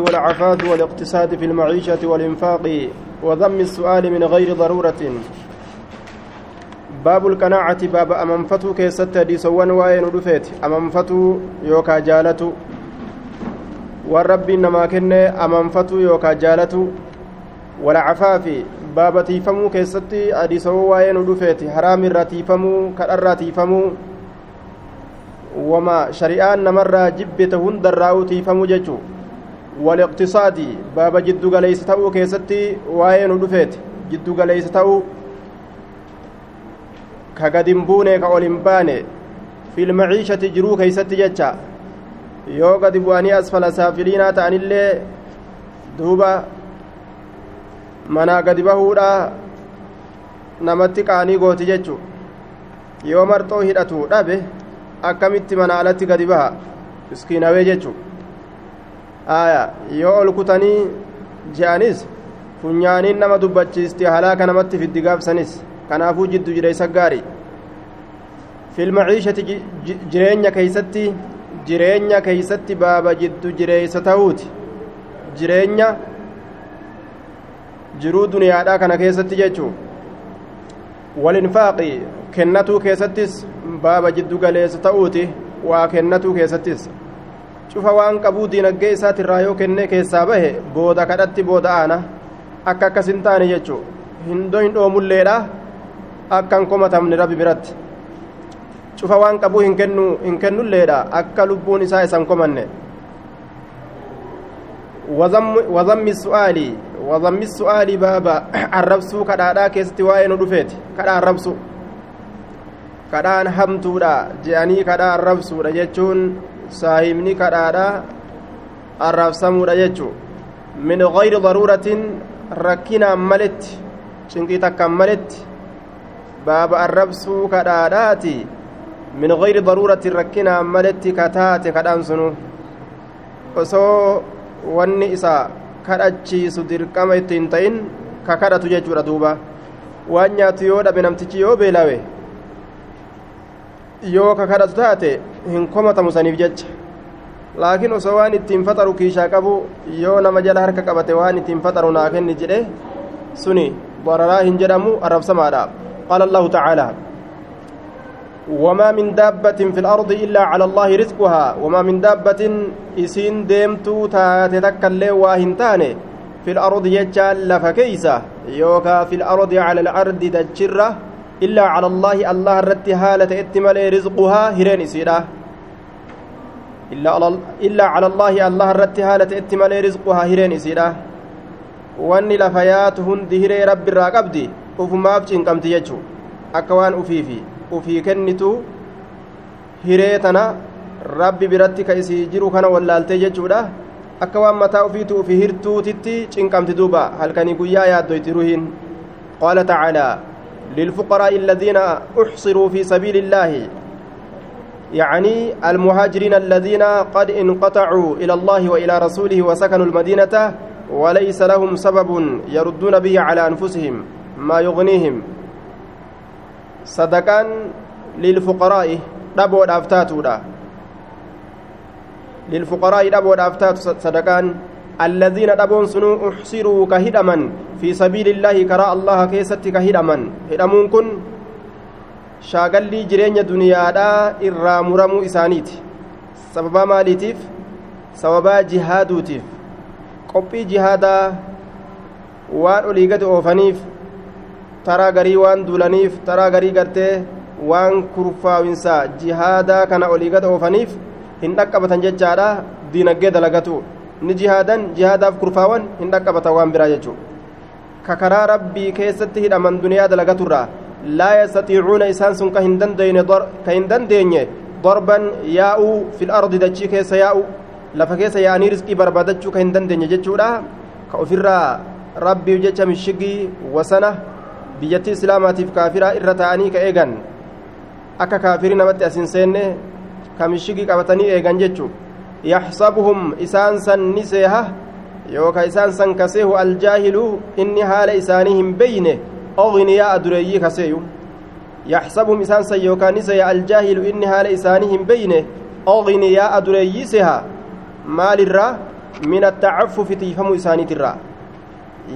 والعفاف والاقتصاد في المعيشة والإنفاق وذم السؤال من غير ضرورة. باب القناعة باب أمنفتو كيست ديسوان وين رفيت أمنفتو يوكا جالتو والرب إنما كن أمنفتو يوكا جالتو والعفاف باب تيفمو كيست ديسوان وين رفيت حرام الرتيفمو كالرتيفمو وما شريان نمر جبته هندراو تيفمو ججو. والاقتصادي بابا جدو غليس تاو كيستي واين دفيت جدو غليس تاو كغدين بونه كاولين بانه في المعيشة جرو كيستي جتشا yoo gadi bu'anii asfala saafiliinaa ta'anillee duuba manaa gadi bahuudha namatti qaanii gooti jechu yoo marxoo hidhatu dhabe akkamitti mana alatti gadi baha miskiinawee jechu aya yoo ol kutanii je'anis funyaaniin nama dubbachiisti halaaka namatti fiddi gaabsanis kanaafuu jiddu jireessa gaarii filmaciishati jireenya keeysatti jireenya keeysatti baaba jiddu jireessa ta'uuti. Jireenya jiruu duniyaadhaa kana keessatti jechuu. Walinfaaqi kennatuu keessattis baaba jiddu galeessa ta'uuti waa kennatuu keessattis cufa waan qabuu diinaggee isaatirraa yoo kennee keessaa bahe booda kadhatti booda aana. Akka akkas hin taane jechuu hindoo hin dhoomulleedha. Akka hin komatamne rabbi biratti. Cufa waan qabuu hin kennu hin kennulleedha. Akka lubbuun isaa isan komanne. Wazammi su'aalii wazammi su'aalii baaba arrabsuu kadhaadhaa keessatti waa'ee nu dhufeeti. Kadhaa arrabsu. Kadhaan hamtuudha. Je'anii kadhaa arrabsuudha jechuun saahibni kadhaadha arraabsamuudha jechuu min gayri daruuratin rakkinaan maletti cinqii takkaan maletti baaba arrabsuu kadhaadhaati. Min gayri daruuratin rakkinaan maletti kataate kadhaan sunu. Osoo wanni isa kadhachiisu dirqama itti hin ta'in ka kadhatu jechuudha duuba. Waan nyaatu yoo dhabe namtichi yoo beelawe yoo ka kadhatu taate hin komatamu saniif jecha laakiin osoo waan ittiin faxaru kiishaa qabu yoo nama jala harka qabate waan ittiin faxaru naa kenni jedhe suni dararaa hin jedhamu arrabsamaadha qaala allahu tacaalaa وما من دابة في الأرض إلا على الله رزقها وما من دابة إسين ديمتو تتكلي واهنتاني في الأرض يجعل لفكيسة يوكا في الأرض على الأرض دجرة إلا على الله الله الرت هالة اتمال رزقها هرين إسيرا إلا على إلا على الله الله الرت هالة اتمال رزقها هرين إسيرا wanni lafayaatu hundi hiree rabbi irraa qabdi ufumaaf cinqamti jechu akka waan ufiifi ufii kennitu hiree tana rabbi biratti ka isii jiru kana wallaaltee jechuudha akka waan mataa ufiitu ufi hirtuutitti cinqamti duuba halkanii guyyaa yaaddoyti ruhiin qaala tacaalaa للفقراء الذين أحصروا في سبيل الله. يعني المهاجرين الذين قد انقطعوا إلى الله وإلى رسوله وسكنوا المدينة وليس لهم سبب يردون به على أنفسهم ما يغنيهم. صدقا للفقراء دبو دافتاتو دا. للفقراء دبو دافتاتو صدقان الذين دبون سنو احصروا كهدما في سبيل الله كراء الله كيست كهدما هدمون كن شاغلي جرين دنيادا إرى مرمو إسانيت سببا ماليتيف سببا جهادوتيف waan olii gadi oofaniif taraa garii waan duulaniif taraa garii gartee waan kurfaawinsa jihaadaa kana olii gadi oofaniif hin dhaqqabatan jechaadha diinaggee dalagatu ni jihaadan jihaadaaf kurfaawan hin dhaqqabatan waan biraa jechuudha ka karaa rabbii keessatti hidhaman duniyaa dalagaturraa laa yastatiicuuna isaan sun ka hin dandeenye darban yaa'uu fil ardi dachii keessa yaa'u lafa keessa yaa'anii rizqii barbaadachuu ka hin dandeenye jechuudha ka ofirraa rabbiif jecha mishigii wasana biyyattii islaamaatiif kaafiraa irra ta'anii ka eegan akka kaafirii namatti as hin seenne ka mishigii qabatanii eegan jechuu san ni seeha yookaan isaan san kaseehu aljaahilu inni haala isaanii hin beeyne ogniyaa'a dureeyyii kaseeyu yaxsabuhum isaan san yookaan ni seeha aljaahilu inni haala isaanii hin beeyne ogniyaa'a dureeyyii seha maalirraa min attacaffufi tiifamuu isaaniitirraa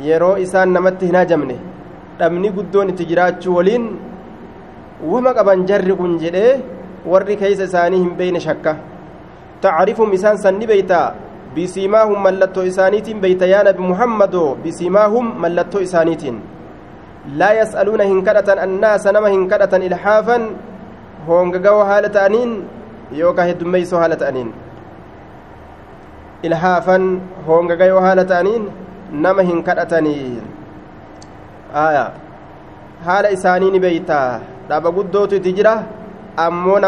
yeroo isaan namatti hin hajamne dhabni guddoon itti jiraachuu waliin wama qaban jarri kun jedhee warri ni beeytaa bisiimaahum mallattoo isaaniitiin beeyta yaa nabi muhammadoo bisiimaahum mallattoo isaaniitiin laa yas'aluuna hin kadhatan annaasa nama hin kadhatan ilhaafan hoongagawoo haala ta'aniin yookaa heddummeeysoo haala ta'aniin ilhaafan hoongagayoo haala ta'aniin nama hin kadhatanii aya haala isaanii ni beeytaa dhaba guddootu itti jira ammoo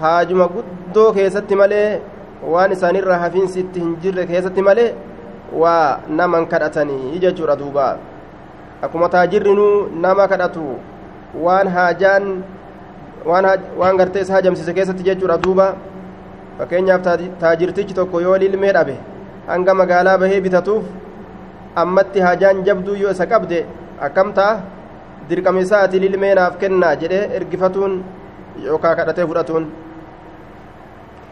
haajuma guddoo keessatti malee waan isaanirraa hafiinsi itti hin jirre keessatti malee waa naman kadhatanii jechuudha duuba. Akkuma taajirrinuu nama kadhatu waan haajaan waan gartee isa hajamsiise keessatti jechuudha duuba. Fakkeenyaaf taajirtichi tokko yoo lilmee dhabe hanga magaalaa bahee bitatuuf ammatti haajaan jabduu yoo isa qabde akkam ta'a dirqama isaati lilmee naaf kennaa jedhee ergifatuun yookaa kadhatee fudhatuun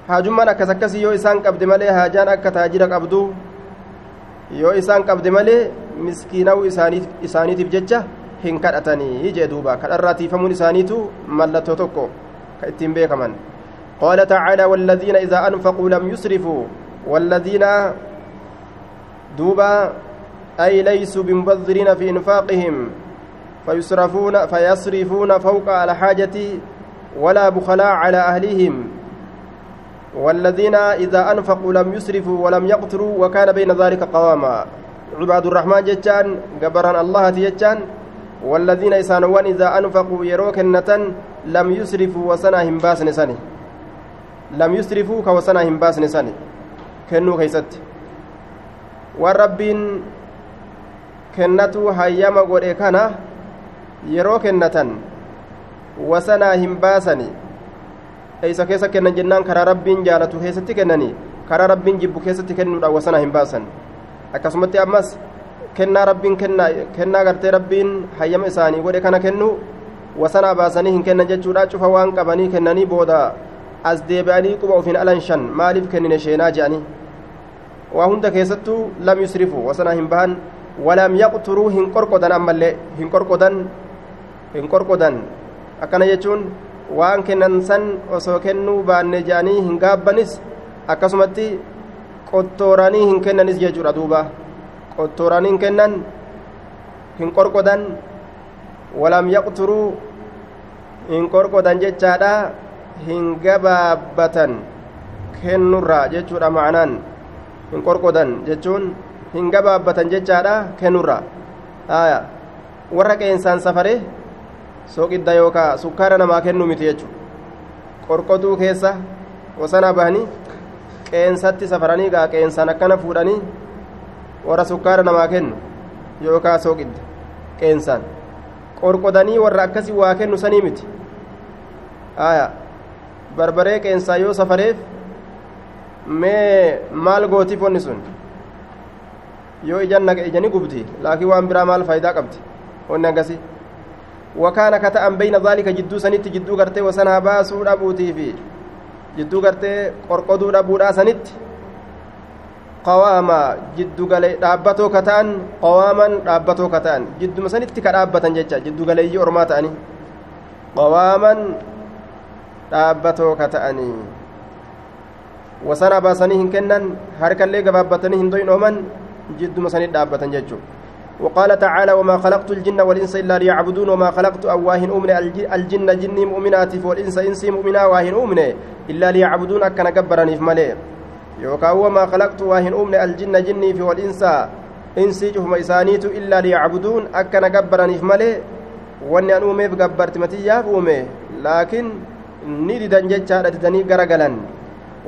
haajummaan akkas akkasii yoo isaan qabde malee haajaan akka taajira qabdu yoo isaan qabde malee miskiinawuu isaaniitiif jecha hin kadhatanii jee duuba kadharraa tiifamuun isaaniitu mallattoo tokko ka ittiin beekaman qaala tacaala waalladhiina idaa anfaquu lam yusrifuu والذين دوبا أي ليسوا بمبذرين في إنفاقهم فيصرفون فيصرفون فوق الحاجة ولا بخلاء على أهلهم والذين إذا أنفقوا لم يسرفوا ولم يقتروا وكان بين ذلك قواما. عباد الرحمن جتان جبران الله جتان والذين إسانوان إذا أنفقوا يروك النتن لم يسرفوا وسناهم باسن سني لم يسرفوا سني kennuu keeysatti waan rabbiin kennatu hayyama godhe kana yeroo kennatan wasanaa hin baasani eeysa keessa kennan jennaan karaa rabbiin jaalatu keessatti kennanii karaa rabbiin jibbu keessatti kennuudhaan wasanaa hin baasan akkasumatti ammas kennaa rabbiin kennaa gartee rabbiin hayyama isaanii godhe kana kennu wasanaa baasanii hin kennan jechuudha cufa waan qabanii kennanii booda as deebi'anii quba ofiin alanshan maaliif kennine sheenaa je'anii waa hunda keessattuu lam yusrifu wasanaa hin bahan walam yaqturuu hin qorqodan ammallee hin qorqodan hin qorqodan akkana jechuun waan kennan san osoo kennuu baanne je'anii hin gaabbanis akkasumatti qottooranii hin kennanis jechuudha duuba qottooranii hin kennan hin qorqodan walam yaqturuu hin qorqodan jechaadha hin gabaabbatan kennurraa jechuudha ma'anaan hin qorqodan jechuun hin gabaabbatan jechaadha kennurraa warra qeensaan safare sooqidda yookaa sukkaara namaa kennuu miti jechuudha qorqoduu keessa wasanaa bahanii qeensatti safaranii gaa qeensaan akkana fuudhanii warra sukkaara namaa kennu yookaa sooqidda qeensaan qorqodanii warra akkasii waa kennu sanii miti barbaree qeensaa yoo safareef mee maal gootiif wanni sun yoo ijaan naqa ijani gubdi laakiin waan biraa maal faayidaa qabdi wanni akkasi ka ta'an bayna daalika jidduu sanitti jidduu gartee wasanaa baasuu dhabuutii fi jidduu gartee qorqoduu dhabuudhaa sanitti qawaama jiddu galee dhaabbatoo ka ta'an qawaaman dhaabbatoo ka ta'an jidduma sanitti ka dhaabbatan jecha jiddu galeeyyii ormaa ta'anii qawaaman dhaabbatoo ka ta'anii wasana baasanii hin kennan harkallee gabaabbatanii hin وقال تعالى وما خلقت الجن والإنس إلا ليعبدون وما خلقت أواهن أمن الجن جني مؤمنات والإنس إنسي مؤمنا واهن أمن إلا ليعبدون أكن جبرني في ملئ يوكا وما خلقت واهن أمن الجن جني في والإنس إنسي جهم إسانيت إلا ليعبدون أكن جبرني في ملئ أن أمي بجبرت متياف أمي لكن نددا جتشا ددني غرغلا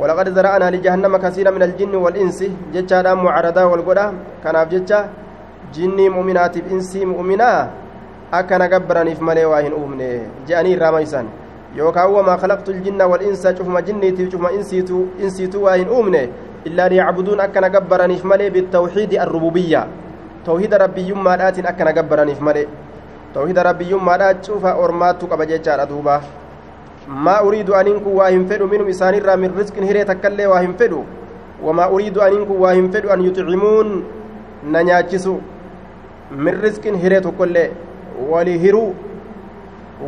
ولقد زرعنا لجهنم كثيرا من الجن والإنس. جتشا معرضا والقدا كان جتشا jinnii mu'minaatiif insii mu'minaa akka na gabbaraniif malee waa hin uumne je'anii irraa maysan yookaan wamaa khalaqtu ljinna wal insa cufuma jinniitiif cufuma insiitu insiitu waa hin uumne illaa liyacbuduun akka na gabbaraniif malee bitawxiidi arrububiyya tawhida rabbiyyummaadhaatiin akka na gabbaraniif malee tawhida rabbiyyummaadhaa cufa ormaattu qaba jechaadha duuba maa uriidu aniin kun waa hin fedhu minum isaanirraa min risqin hiree takkaillee waa hin fedhu wamaa uriidu aniin kun waa hin fedhu an yuxcimuun na nyaachisu min rizqin hiree tokkoillee walii hiruu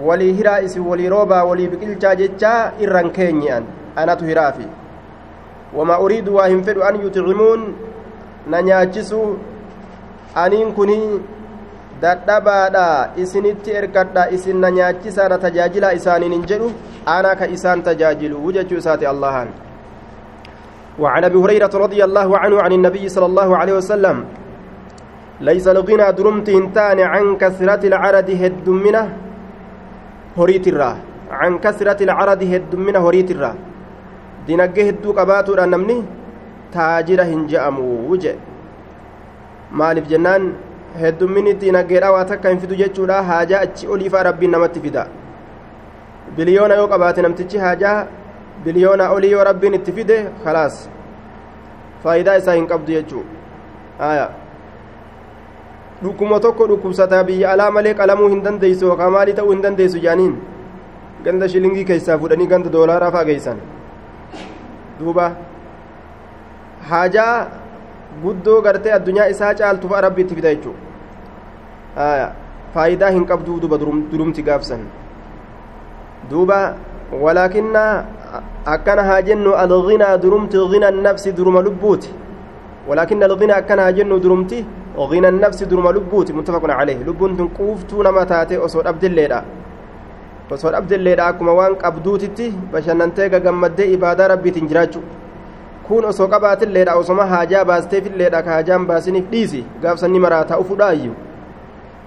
walii hiraa isin walii roobaa walii biqilchaa jechaa irran keenye'an anatu hiraafi wamaa uriidu waa hin fedhu an yuxcimuun na nyaachisu aniin kunii dadhabaadha isinitti ergadha isin na nyaachisaa na tajaajilaa isaaniin hin jedhu ana ka isaan tajaajilu jechuu isaati allahan وعن ابي هريره رضي الله عنه عن النبي صلى الله عليه وسلم ليس الغنى درمت انتان عن كثرة العرد هدمنه هريت الراه عن كثرة العرد هدمنه هريت الراه hedduu qabaatuudha namni taajira hin je'amu wuje maaliif jennaan heddumminni dinaggeedha waa takka hin fidu jechuudha haajaa achi oliifaa rabbiin namatti fida biliyoona yoo qabaate namtichi haajaa biliyoona olii yoo rabbiin itti fide khalaas faayidaa isaa hin qabdu jechuu aya dhukkuma tokko dhukkubsataa biyya alaa malee qalamuu hin dandeeysu yookaan maalii ta'uu hin dandeeysu jaaniin ganda shilingii keessaa fudhanii ganda doolaaraa faa geeysan duuba haajaa guddoo gartee addunyaa isaa caaltu fa'a rabbi itti fida jechuu faayidaa hin qabduu duba durumti gaafsan duuba walaakinna akkana haa jennu alghinaa durumti ghina nafsi duruma lubbuuti walaakinna alghinaa akkana haa jennu durumti غنى النفس درما لبوت متفق عليه. لبون تنقوفتو نما تاتي أصول أبد الليلة. أصول أبد الليلة أكما وان قبدوتتي بشننتي قمد إبادة ربي تنجراجو. kun osoo qabaatin leedha osoma haajaa baasteefin leedha ka haajaan baasiniif dhiisi gaafsanni maraa ta'u fudhaayyuu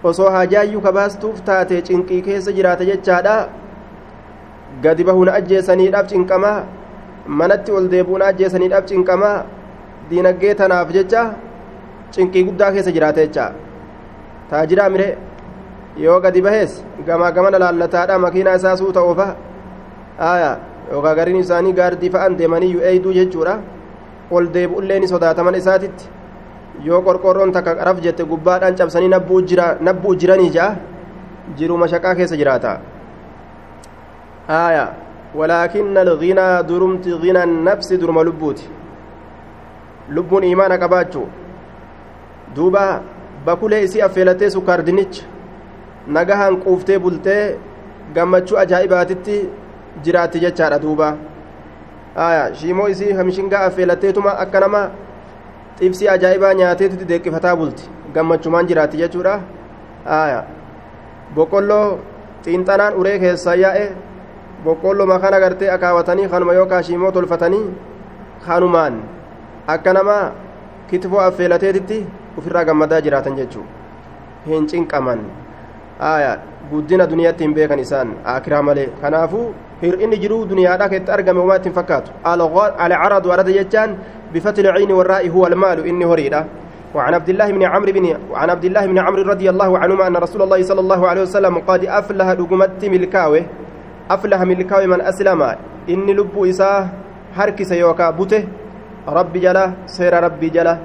osoo haajaayyuu ka baastuuf taate cinqii keessa jiraate jechaadha gadi bahuun ajjeesaniidhaaf cinqamaa manatti ol deebuun ajjeesaniidhaaf cinqamaa diinaggee tanaaf jecha cinqii guddaa keessa jiraata jecha taajiraa mire yoo gadi bahees gamaa gamana laallataadha makiinaa isaa suuta oofa aya yookaan gariin isaanii gaardii fa'an deemanii eeyduu jechuudha ol deebi'ullee ni sodaataman isaatitti yoo qorqorroon takka qaraf jette gubbaadhaan cabsanii nabbuu jiranii ja'a jiru mashaqaa keessa jiraata aya walaakinna alghinaa durumti ghina nafsi duruma lubbuuti lubbuun imaana qabaachuu duuba bakulee isii affeelatee sukkaar dinicha nagahaan quuftee bultee gammachuu ajaa'ibaatitti jiraatti jechaadha duuba. Shiimoo isii hamishingaa affeelatteetuma akka nama xibsii ajaa'ibaa nyaateetutti deeqifataa bulti gammachumaan jiraatti jechuudha. Boqqolloo xiinxanaan uree keessaa yaa'e boqqolloo makana gartee akaawatanii kanuma yookaan shiimoo tolfatanii kanumaan akka nama kitifoo affeelateetitti ofirraa gammadaa jiraatan jechuudha hin cinqaman guddina duniyaatti hin beekan isaan akiraa malee kanaafuu hir'inni jiruu duniyaadhaa keessatti argame homaa ittiin fakkaatu alcaradu arada jechaan بفتح العين والراء هو المال إني هريدة وعن عبد الله بن عمرو بن وعن عبد الله بن عمرو رضي الله عنهما أن رسول الله صلى الله عليه وسلم قد أفلح دقمت ملكاوي أفلح ملكاوي من أسلم إني لب إساه هركس يوكا بوته ربي جلا سير ربي جلا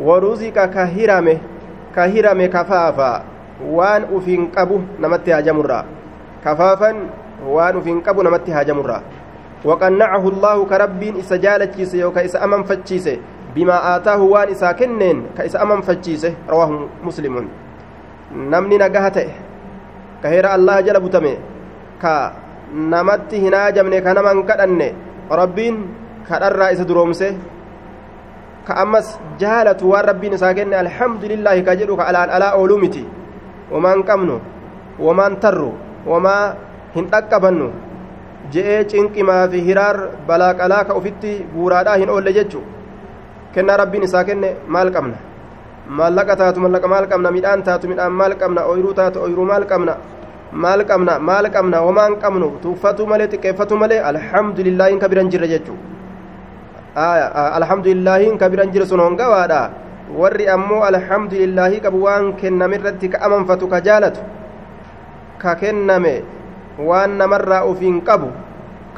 ورزق كهرمه كهرمه كفافا waan ufiin qabu namatti haajamurraa kafaafan waan ufiin qabu namatti haajamurraa وقنعه الله كربين إسا جالتشيسه يوكا إسا أمن فتشيسه بما آتاه وان إسا كنين كإسا أمن فتشيسه رواه مسلم نمني نقهته كهير الله جل بتمي كا نمت هنا جمني كنمن كدن ربين كدر إسا درومسه كأمس جالت وان ربين إسا كن الحمد لله كجلوك على على أولومتي ومن كمنو ومن ترو وما هنتقبنو cinqimaa fi hiraar balaa qalaa ka ufitti guuraadhaa hin oolle jechu kennaa rabbiin isaa kenne maal qabna maallaqa taatu maallaqa maal qabna midhaan taatu midhaan maal qabna ooyiruu taatu ooyiruu maal qabna maal qabna maal qabna homaan qabnu tuuffatu malee xiqqeeffatu malee alhamdulillaahin ka biran jirre jechu alhamdulillaahin ka biran jirre sun hongawaadha warri ammoo alhamdulillaahii qabu waan kennamirratti ka amanfatu ka jaalatu ka kenname waan namarraa ufiin qabu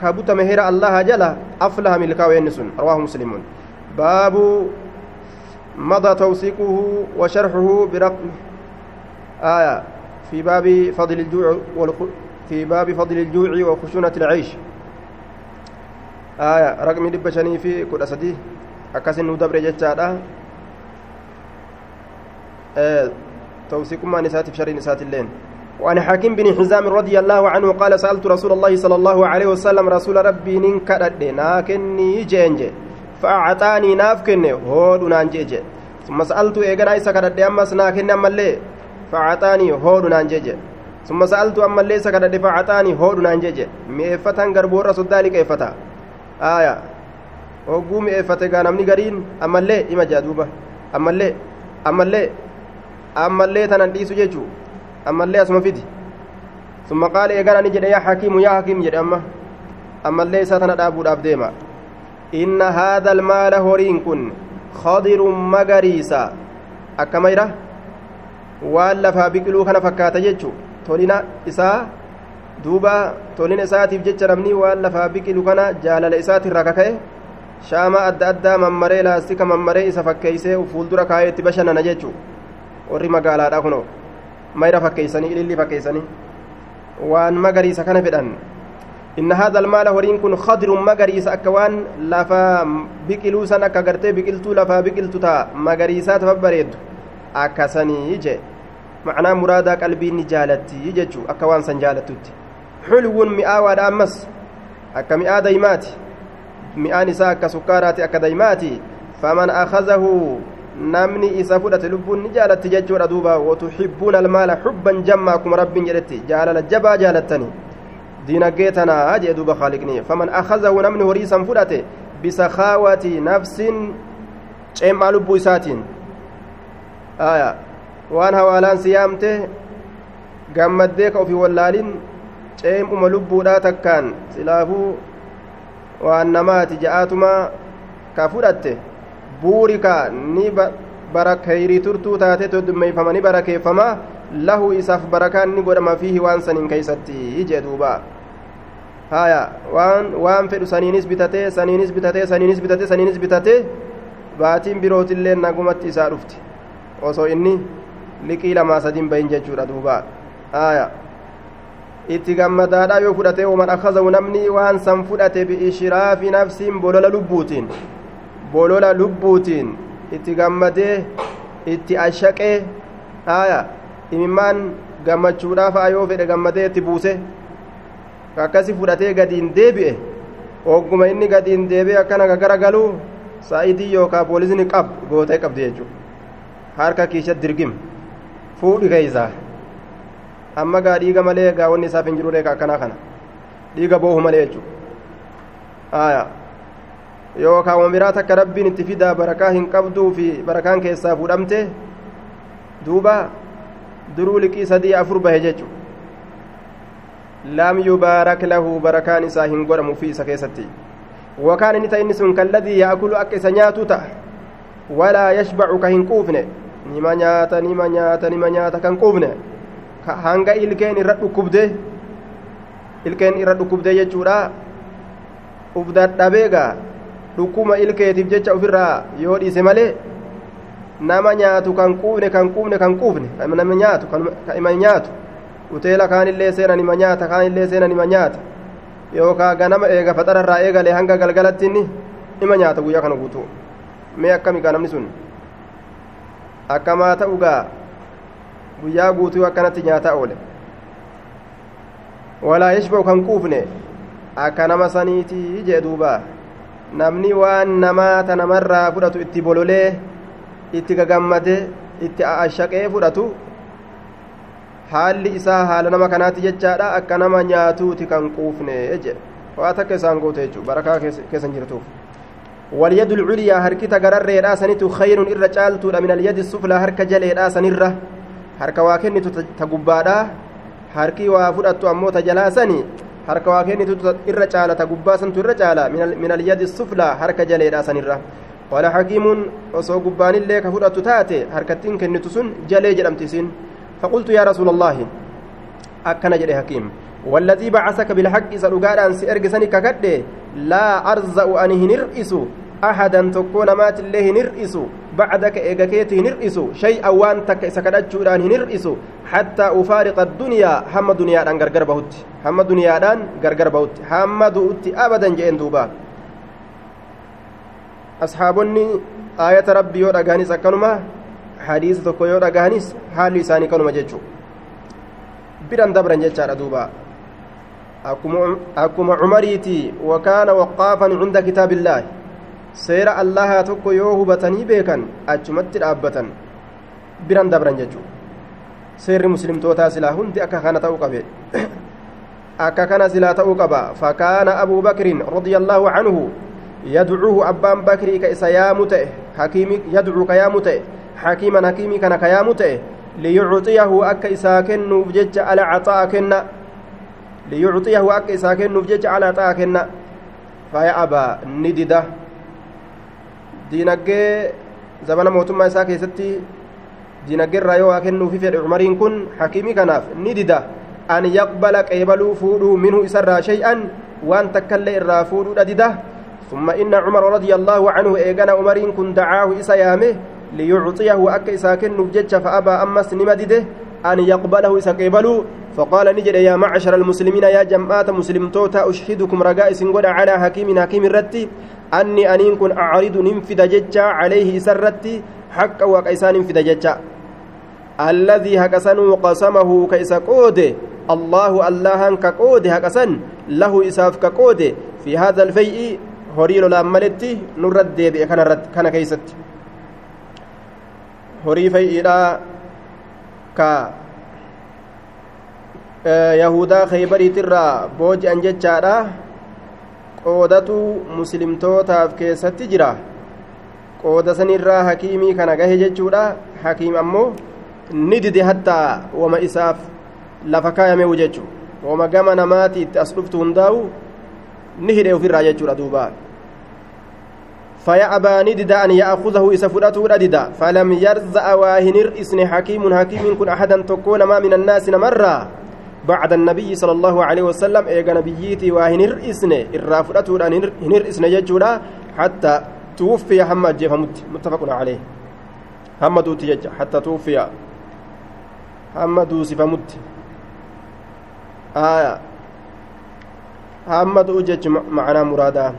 ka butame hera allaha jala aflaha milkaa'u inni sun rawaahu muslimuun baabu مضى توثيقه وشرحه برقم آية في باب فضل الجوع والخ... في باب فضل الجوع وخشونة العيش آية رقم دبشني في كل أسدي akkasin nu dabre jechaadha. توثيقمان ساتف شرين ساتلين وعن حكيم بن حزام رضي الله عنه قال سألت رسول الله صلى الله عليه وسلم رسول ربي ننكرد ناكني جنج فأعطاني نافكن هود نانجيج ثم سألت إيغنا إسا كرد أمس ناكن أمالي فأعطاني هود نانجيج ثم سألت أمالي إسا كرد فأعطاني هود نانجيج مئفتان غربور رسول ذلك إفتا aaya hogguu mi'eeffate gaa namni gariin ammallee ima jaa duuba. Ammallee ammallee ammallee tanan dhiisu jechuu. Ammallee asuma fidi. Summa qaala eeganani jedhe yaa hakiimu yaa hakiim jedhe amma. Ammallee isaa tana dhaabuudhaaf deema. Inna haadha almaala horiin kun kadirun magariisa. Akkamayra waan lafaa biqiluu kana fakkaata jechuu. Tolina isaa duuba tolina isaatiif jecha namni waan lafaa biqilu kana jaalala isaatirraa kaka'e shaama adda addaa mammaree laastika mammaree isa fakkeeysee fuuldura kaayee itti bashannana jechuu warri magaalaadha kunoo mayra fakkeeysanii ililli fakkeeysanii waan magariisa kana fedhan inna haadha almaala horiin kun khadrun magariisa akka waan lafaa biqiluu san akka gartee biqiltuu lafaa biqiltu taa magariisaa tafa akkasanii jee macnaa muraadaa qalbiin jaalatti jechuu akka waan san jaalattutti xulwun mi'aawaadha ammas akka mi'aa daymaati mi'aan isaa akka sukkaaraati akka daymaati faman akazahu namni isa fudhate lubbuun ni jaalatti jechuudha duuba watuxibbuuna almaala xubban jammaa akkuma rabbiin jedhetti jaalala jabaa jaalattani diinagdee tanaa jee duuba khaaliqni faman akazahu namni horii san fudhate bisakaawati nafsin ceem'aa lubbuu isaatiin waan hawaalaan siyaamte gammaddee ka ofii wallaalin ceem'uma lubbuudhaa takkaan. Silaafuu waan namaati ja'aatuma ka fudhatte buurika ni barakeyrii turtuu taate toddummeeyfama ni barakeeffama lahu isaaf barakaan ni godhama fiihi waan saniin keeysatti jee duuba. Haya waan waan fedhu saniinis bitatee saniinis bitatee saniinis bitatee saniinis bitatee baatiin birootillee nagumatti isaa dhufti. Osoo inni liqii lamaa sadiin bahin jechuudha duuba. Haya itti gammadaadha yoo fudhate waman akazahu namni waan san fudhate biishraafi nafsiin bolola lubbuutiin bolola lubbuutiin itti gammadee itti ashaqee haya imimmaan gammachuudhaaf yoo fedhe gammadee itti buuse. Akkasi fudhatee gadiin deebi'e ogguma inni gadiin deebi'e akkana gagara galuu saa'idii yookaan poolisni qab gootee qabdi jechuudha. Harka kiisha dirgim fuudhi keeysaa amma gaa dhiiga malee gaa wanni isaaf hin jiru reeka akkanaa kana dhiiga boohu malee jechuudha yookaan wamiraa takka rabbiin itti fidaa barakaa hin qabduu fi barakaan keessaa fuudhamte duuba duruu liqii sadii afur bahe jechuudha lam yubaarak lahu barakaan isaa hin godhamu fi isa keessatti wakaan inni ta'e inni sun kalladii yaakulu akka isa nyaatu ta'a walaa yashbacu ka hin quufne nima nyaata nima nyaata nima nyaata kan quufne hanga ilkeen irra dhukkubde ilkeen irra dhukkubde jechuudha uf dadhabeegaa dhukkuma ilkeetiif jecha ofirraa yoo dhiise malee nama nyaatu kan quufne kan quufne kan quufne nama nyaatu kan ima nyaatu uteela kaanillee seenan ima nyaata kaanillee seenan ima nyaata yookaan ganama eega faxararraa eegalee hanga galgalatti ima nyaata guyyaa kana guutuu mee akkamigaa namni sun akkamaa ta'ugaa guyyaa guutuu akkanatti nyaata oole. Walaa yashba'u kan quufne akka nama saniitii jee duuba. Namni waan namaa ta namarraa fudhatu itti bololee itti gagammade itti ashaqee fudhatu haalli isaa haala nama kanaatti jechaadha akka nama nyaatuuti kan quufne jedhe waa takka isaan goote jechuu barakaa keessan jirtuuf. Walyadu lculyaa harkita gararreedhaa sanitu khayrun irra caaltuudha. Min alyadi suflaa harka jaleedhaa sanirra. اليد السفلى هرك جلي راسنيرة هرك واكن تغبادا هركي وافدت أمو تجلاسني harka waa kennitu irra caala ta gubbaa santu irra caala min alyadi suflaa harka jaleedha sanirra qaala hakiimuun osoo gubbaanillee ka fudhatu taate harkattiin kennitu sun jalee jedhamti isin faqultu yaa rasuula allaahi akkana jedhe hakiim والذي بعثك بالحق سرقان أنسي أرجسني ككده لا أرزأ أن هنرئس أحدا تكون مات الله هنرئس بعدك إيجاكيت هنرئس شيئا وان تك سكدتشوران هنرئس حتى أفارق الدنيا هم دنيا دان غرغر بهت هم دنيا دان غرغر بهت هم دوت أبدا جئن دوبا asxaabonni aayata rabbii yoo dhagaanis akkanuma hadiisa tokko yoo dhagaanis haalli isaanii kanuma jechuudha biran dabran jechaadha duuba akkuma cumariiti wakaana waqaafan cunda kitaabillaahi seera allahaa tokko yoo hubatanii beekan achumatti dhaabbatan biran dabran jechuudha seerri muslimtootaa silaa hundi akka kana ta'uu qabe akka kana silaa ta'uu qaba fakaana abuu bakrin radia allaahu canhu yadcuuhu abbaan bakrii ka isa yaamu ta'e hakiimi yadcuu ka yaamu ta'e hakiiman hakiimii kana ka yaamu ta'e liyucxiyahu akka isaa kennuuf jecha alcaxa'a kenna liyucxiyahu akka isaa kennuuf jecha alcaxa'a kenna faya abaa ni dida diinaggee zabana mootummaa isaa keessatti diinaggeerraa yoo waa kennuufi fedhe cumariin kun hakiimii kanaaf ni dida an yaqbala qeebaluu fuudhuu minhu isarraa shay'an waan takkaillee irraa fuudhuudha dida ثم إن عمر رضي الله عنه إيغانا عمرين كن دعاه إسا يامه ليعطيه أك إسا كن نبجج فأبى أمس نمدده أن يقبله إسا قبلوا فقال نجد يا معشر المسلمين يا جماعة مسلم توتا أشهدكم رجاء سنقول على حكيم حكيم الرتي. أني أنين كن أعرض ننفد ججا عليه سرتي حق وكيسان ننفد ججا. الذي هكسن قسمه كيس قوده. الله الله كقوده هكسن له إساف كقوده في هذا الفيء horii lolaan maletti nurra deebi'e kana keeysatti horii fay'iidhaa ka yahudaa keeybariitirraa booji'an jechaadha qoodatu muslimtootaaf keessatti jira qooda sanirraa hakiimii kana gahe jechuudha hakiim ammoo ni dide hattaa wama isaaf lafa kaayameewu jechu wama gama namaati itti as dhuftu hundaa'u ni hidhe ofirraa jechuudha duuba فيأبى ندد أن يأخذه إسفرته رددا فلم يرزأ واهنر إسن حكيم حكيم كن أحدا تكون ما من الناس مرة بعد النبي صلى الله عليه وسلم إيغا نبييتي واهنر إسن الرافرته هنر إسن يجولا حتى توفي حمد جيف متفق عليه. حمد تيجا حتى توفي. حمد وصف مت. آية. حمد أجج معنا مرادا.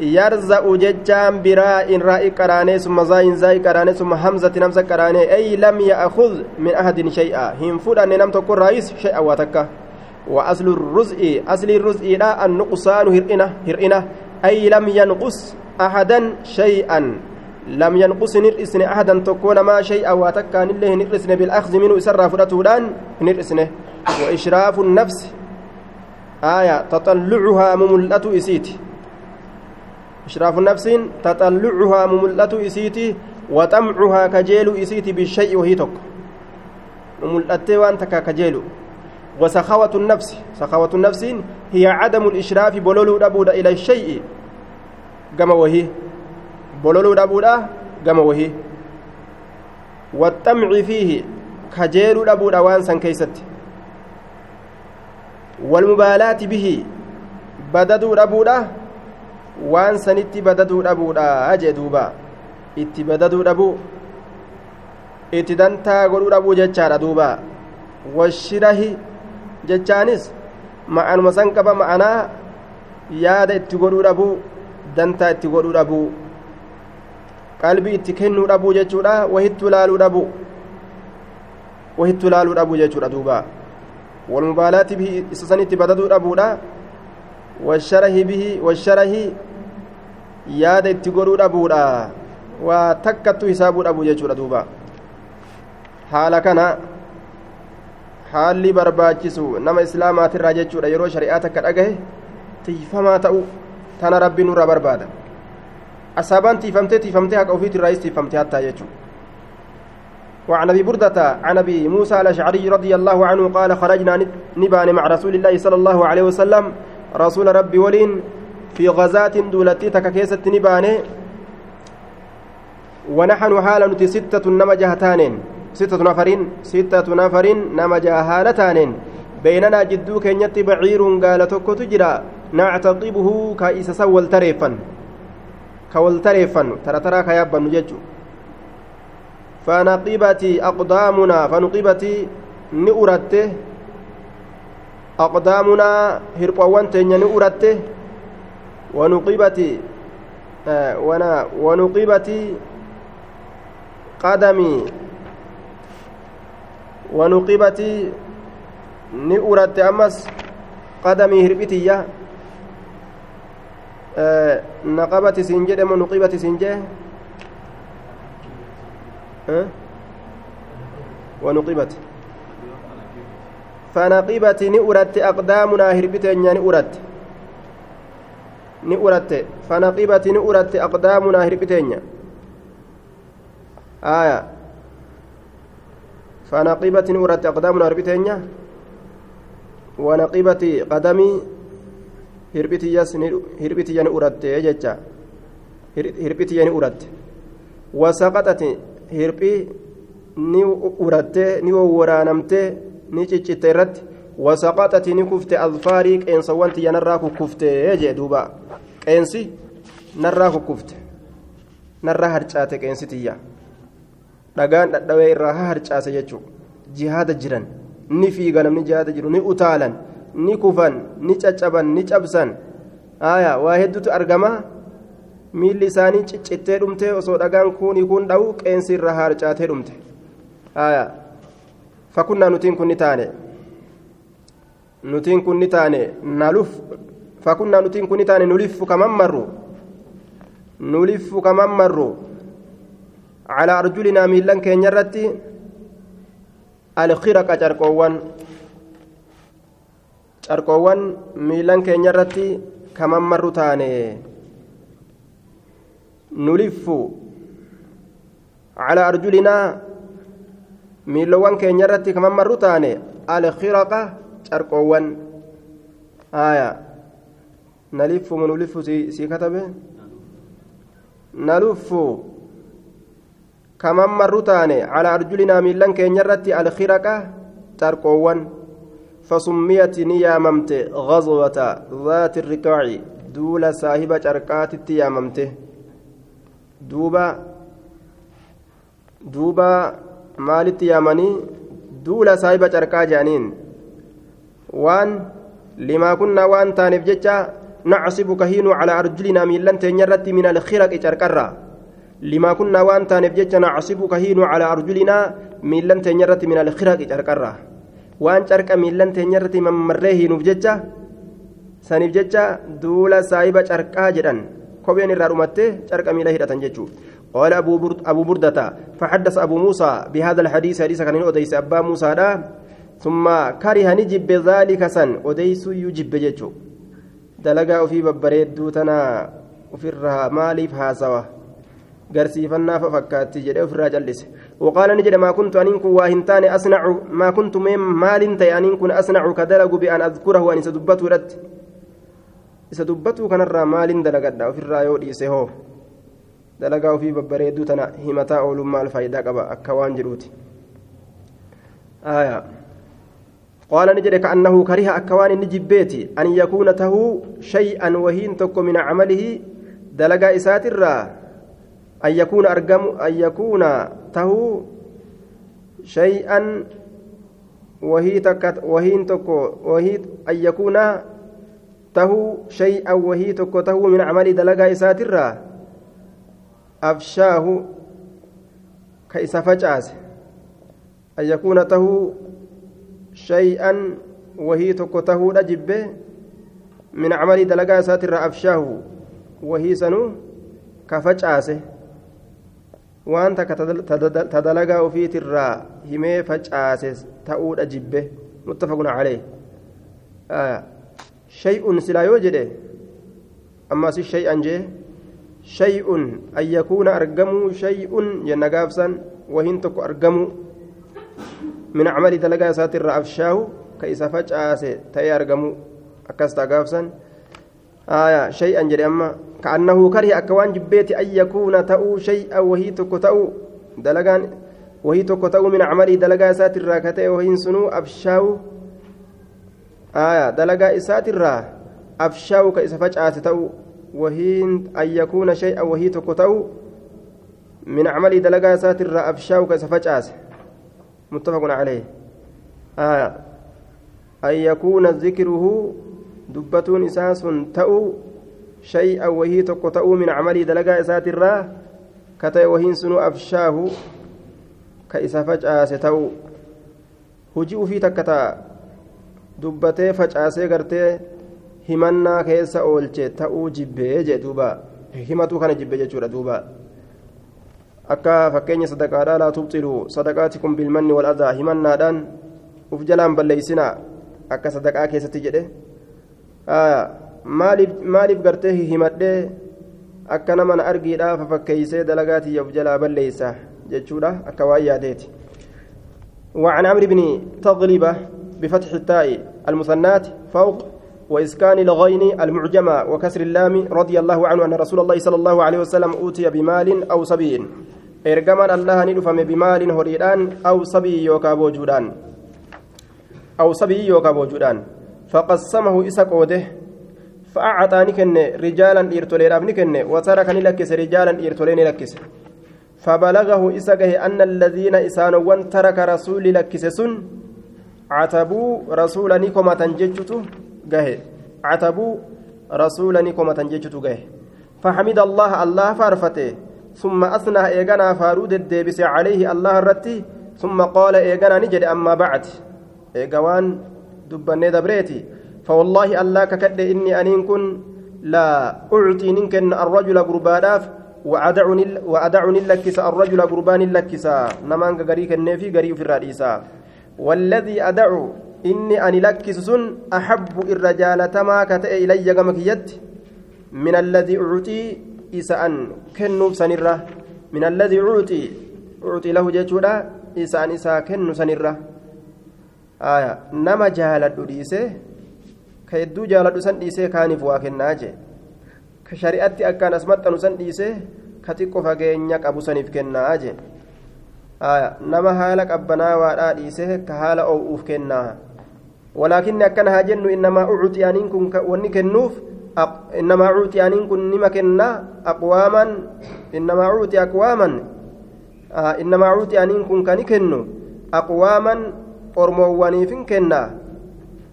Yarza'u jechaan biraa in raa'i qaraanee summa zaayin zaa'i qaraanee summa hamzati namsa qaraanee ay lam ya'khud min ahadin shay'a hin fudhanne nam tokko raayis shay'a waa takka wa aslu ruz'i asli ruz'iidha annuqsaanu hir'ina hir'ina ay lam yanqus ahadan shay'an lam yanqus hin hir'isne ahadan tokko namaa shay'a waa takkaanillee hin hir'isne bil'akhzi minhu isarraa fudhatuudhaan hin hir'isne wa إشراف النفس تطلعها مملة إسيتي وطمعها كجيل إسيتي بالشيء وهي تك مملأتي وأنت كجيل. وسخاوة النفس. سخاوة النفس هي عدم الإشراف بلولو دبودا إلى الشيء. كما وهي. بلولو دبودا كما وهي. والطمع فيه كجيل دبودا وانسا كيست. والمبالاة به بددوا دبودا waan sanitti badaduu dhabuudha jee duuba itti badaduu dhabuu itti dantaa godhuu dhabuu jechaadha duuba washirahi jechaanis ma'anuma san qaba ma'anaa yaada itti godhuu dhabuu dantaa itti godhuu dhabuu qalbii itti kennuu dhabuu jechuudha wahittu laaluu dhabuu wahittu laaluu dhabuu jechuudha duuba walmubaalaati isa sanitti badaduu dhabuudha washarahi bihi washarahi yaada itti godhuu dhabuudha waa takkattu hisaabuu dhabuu jechuudha duuba haala kana haalli barbaachisu nama islaamaatirraa jechuudha yeroo shari'aa takka dhagahe tiifamaa ta'u tana rabbi nurraa barbaada asaabaan tiifamtee tiifamtee haqa ofiitirraayis tiifamtee hattaa jechuudha وعن ابي برده عن ابي موسى الاشعري رضي الله عنه قال خرجنا نبان مع رسول الله صلى الله عليه وسلم رسول ربي ولين في غزاة دولتي تككيسة نباني ونحن حال نتي ستة نما جهتانين ستة نفرين ستة نفرين نما جهالتانين بيننا جدو كينيتي بعير قال توكو تجرى. نعتقبه كايس سول تريفا كول تريفا ترى ترى كيابا نججو. فنقبتي أقدامنا فنقبتي نؤرته. Hirphoowwan teenya ni uratte wanuqibati آه ونقبت قدمي ونقبت نؤرت أمس قدمي هربتي آه نقبت سنجد ونقبت سنجد أه؟ ونقبت فنقبت نؤرت أقدامنا هربتين نؤرت نؤرت فنقبت نؤرت أقدامنا هربتين آية فنقبت نؤرت أقدامنا هربتين ونقبت قدمي uratte jecha hirbitiyya ni uratte wasaqaxati hirphii ni uratte ni wawwaraanamte ni ciccitte irratti wasaqaxati ni kufte alfaarii qeensawwan tiyya narraa kukkufte jee duuba. Qeensi narraa kukkufte narraa harcaate qeensi tiyya. Dhagaan dhadhawee irraa haa harcaase jechuu. Jihaada jiran ni fiiga namni jihaada jiru ni utaalan ni kufan ni caccaban ni cabsan. Aya waa hedduutu argama? Miilli isaanii ciccittee dhumte osoo dhagaan kuni kun dha'u qeensi irraa harcaatee dhumte. Aya kun ni taane nutiin kun ni taane naluf fakunnaa nutiin kun ni taane nuliffu kaman marru nuliffu kaman marru calaa arjulinaa miillan keenya irratti alkhiraqa carqoowwan miillan keenya irratti kaman marru taane nuliffu calaa arjulinaa miilowwan keenya irratti kaman marru taane alkhiraqa carqoowwan aya naliffu nuliffu sii katabe naluffu kaman marru taane calaa arjulinaa miillan keenya irratti alkhiraqa carqoowwan فسميت نياممت غزوة ذات الركاع دول صاحب شركات ياممته دوبا دوبا maalitti yaamanii duula saahiba carqaa jedhaniin waan limaa kunnaa waan taaneef jecha nacsibu kahiinuu calaa arjulinaa miillan teenya irratti min alkhiraqi carqarraa limaa kunnaa waan taaneef jecha nacsibu kahiinuu calaa arjulinaa miillan teenya irratti min alkhiraqi carqarraa waan carqa miillan teenya irratti mammarree hiinuuf jecha saniif jecha duula saahiba carqaa jedhan kopheen irraa dhumattee carqa miila hidhatan jechuudha قال أبو برد أبو بردة فحدث أبو موسى بهذا الحديث حديث كان أديس أبا موسى دا ثم كره نجب ذلك سن أديس يجب جيتشو دلقا في ببريدو تنا وفي الرها مالي فهاسوا قرسيفنا ففكات جدي وفي الراجل وقال نجد ما كنت أنكم واهنتان أصنع ما كنت من مال أنكم أصنع كدلق بأن أذكره وأن سدبته رد سدبته كان الرا مال دلقا وفي الرايو ديسهو dalagaa ofii babbareedduu tana himataa ooluun maal faayidaa qaba akka waan jedhuuti qaala ni jedhe ka'annahu kariha akka waan inni jibbeeti an yakuuna tahuu shay'an wahiin tokko min camalihi dalagaa isaatirraa an yakuuna argamu an yakuuna tahuu shay'an wahii takka wahiin tokko wahii an yakuuna tahuu shay'an wahii tokko tahuu min camalii dalagaa isaatirraa أفشاه كيس فجأس أن يكون ته شيئا وهي تكته رجب من عمل دلقا ساتر أفشاه وهي سنو كفجأسه وأنت تدلقا وفي ترى همي فجأسه تؤود أجبه متفق عليه آه. شيء سلا يوجد أما شيئا جيه شيء أن يكون أرجموا شيء ينقافسا وهن تكو أرجموا من عمل دلقا ساتر أفشاه كيس فجأة تي أرجموا أكست قافسا آية شيئا جري أما كأنه كره أكوان جبيت أن يكون تأو شيئا وهي تكو تأو. دلقان وهي تكو تأو من عمل دلقا ساتر كتئ وهن سنو أفشاه. تأو وهين أن يكون شيئا وهي تكتو من عمل دلقا ساتر أفشاو كسفجاس متفق عليه. آه. أن يكون ذكره دبة إساس تأو شيئا وهي تقطعوا من عملي دلقا إسات الراه كتئ وهين سنو أفشاه كإسا فجأة ستو هجئ في تكتا. دبتي فجأة سيقرتي himannaa keessa oolche ta'uu jibbee jee duuba himatu kana jibbe jechuudha duuba akka fakkeenya sadaqaadhaa laa tubxilu sadaqaatikum bilmanni wal adaa himannaadhaan uf jalaan balleeysinaa akka sadaqaa keessatti jedhe maaliif gartee himadhee akka nama na argiidhaaf fakkeeysee dalagaatiyya uf jalaa balleeysa jechuudha akka waan yaadeeti وعن عمرو بن تغلبة بفتح التاء المثنات فوق وإسكان الغين المعجمة وكسر اللام رضي الله عنه أن رسول الله صلى الله عليه وسلم أوتي بمال أو صبي إرجمان الله ندفم بمال هريدان أو صبي يوكا بوجودان. أو صبي يوكا بوجودان. فقسمه إسا قوده فأعطاني كن رجالا إرتوليراب نكن وتركني لكس رجالا إرتولين لكس فبلغه إسقه أن الذين إسانوا ترك رسول لكس سن. عتبوا رسولا نكما تنججته قه عتبوا رسولا نكما تنججته قه فحمد الله الله فارفته ثم أثنى إيغانا فارود الديبس عليه الله الرتي ثم قال إيغانا نجد أما بعد إيغوان دبني دبريتي فوالله الله ككد إني أنين كن لا أعطي ننكن الرجل قرباناف وأدعني وأدعني لكس الرجل قربان لكس نمان غريك النفي غري في الرئيسة والذي أدعو إني أني لكس سن أحب الرجال تما كتئ إلي قمكيت من الذي أعطي إسأن كنوب سنرة من الذي أعطي أعطي له جيشودا إسأن إسا كنو سنرة آية نما جهالت ديسه ka hedduu jaaladhu san dhiisee kaaniif waa kennaa jee ka shari'atti akkaan as maxxanu san dhiisee ka xiqqoo fageenya qabu saniif kennaa jee nama haala qabbanaawaadhaa dhiisee ka haala oo'uuf kennaa walaakinni akkana haa jennu innamaa ucutiyaaniin kun wanni kennuuf innamaa ucutiyaaniin kun nima kennaa aqwaaman innamaa ucuti aqwaaman innamaa ucutiyaaniin kun kani kennu aqwaaman ormoowwaniifin kennaa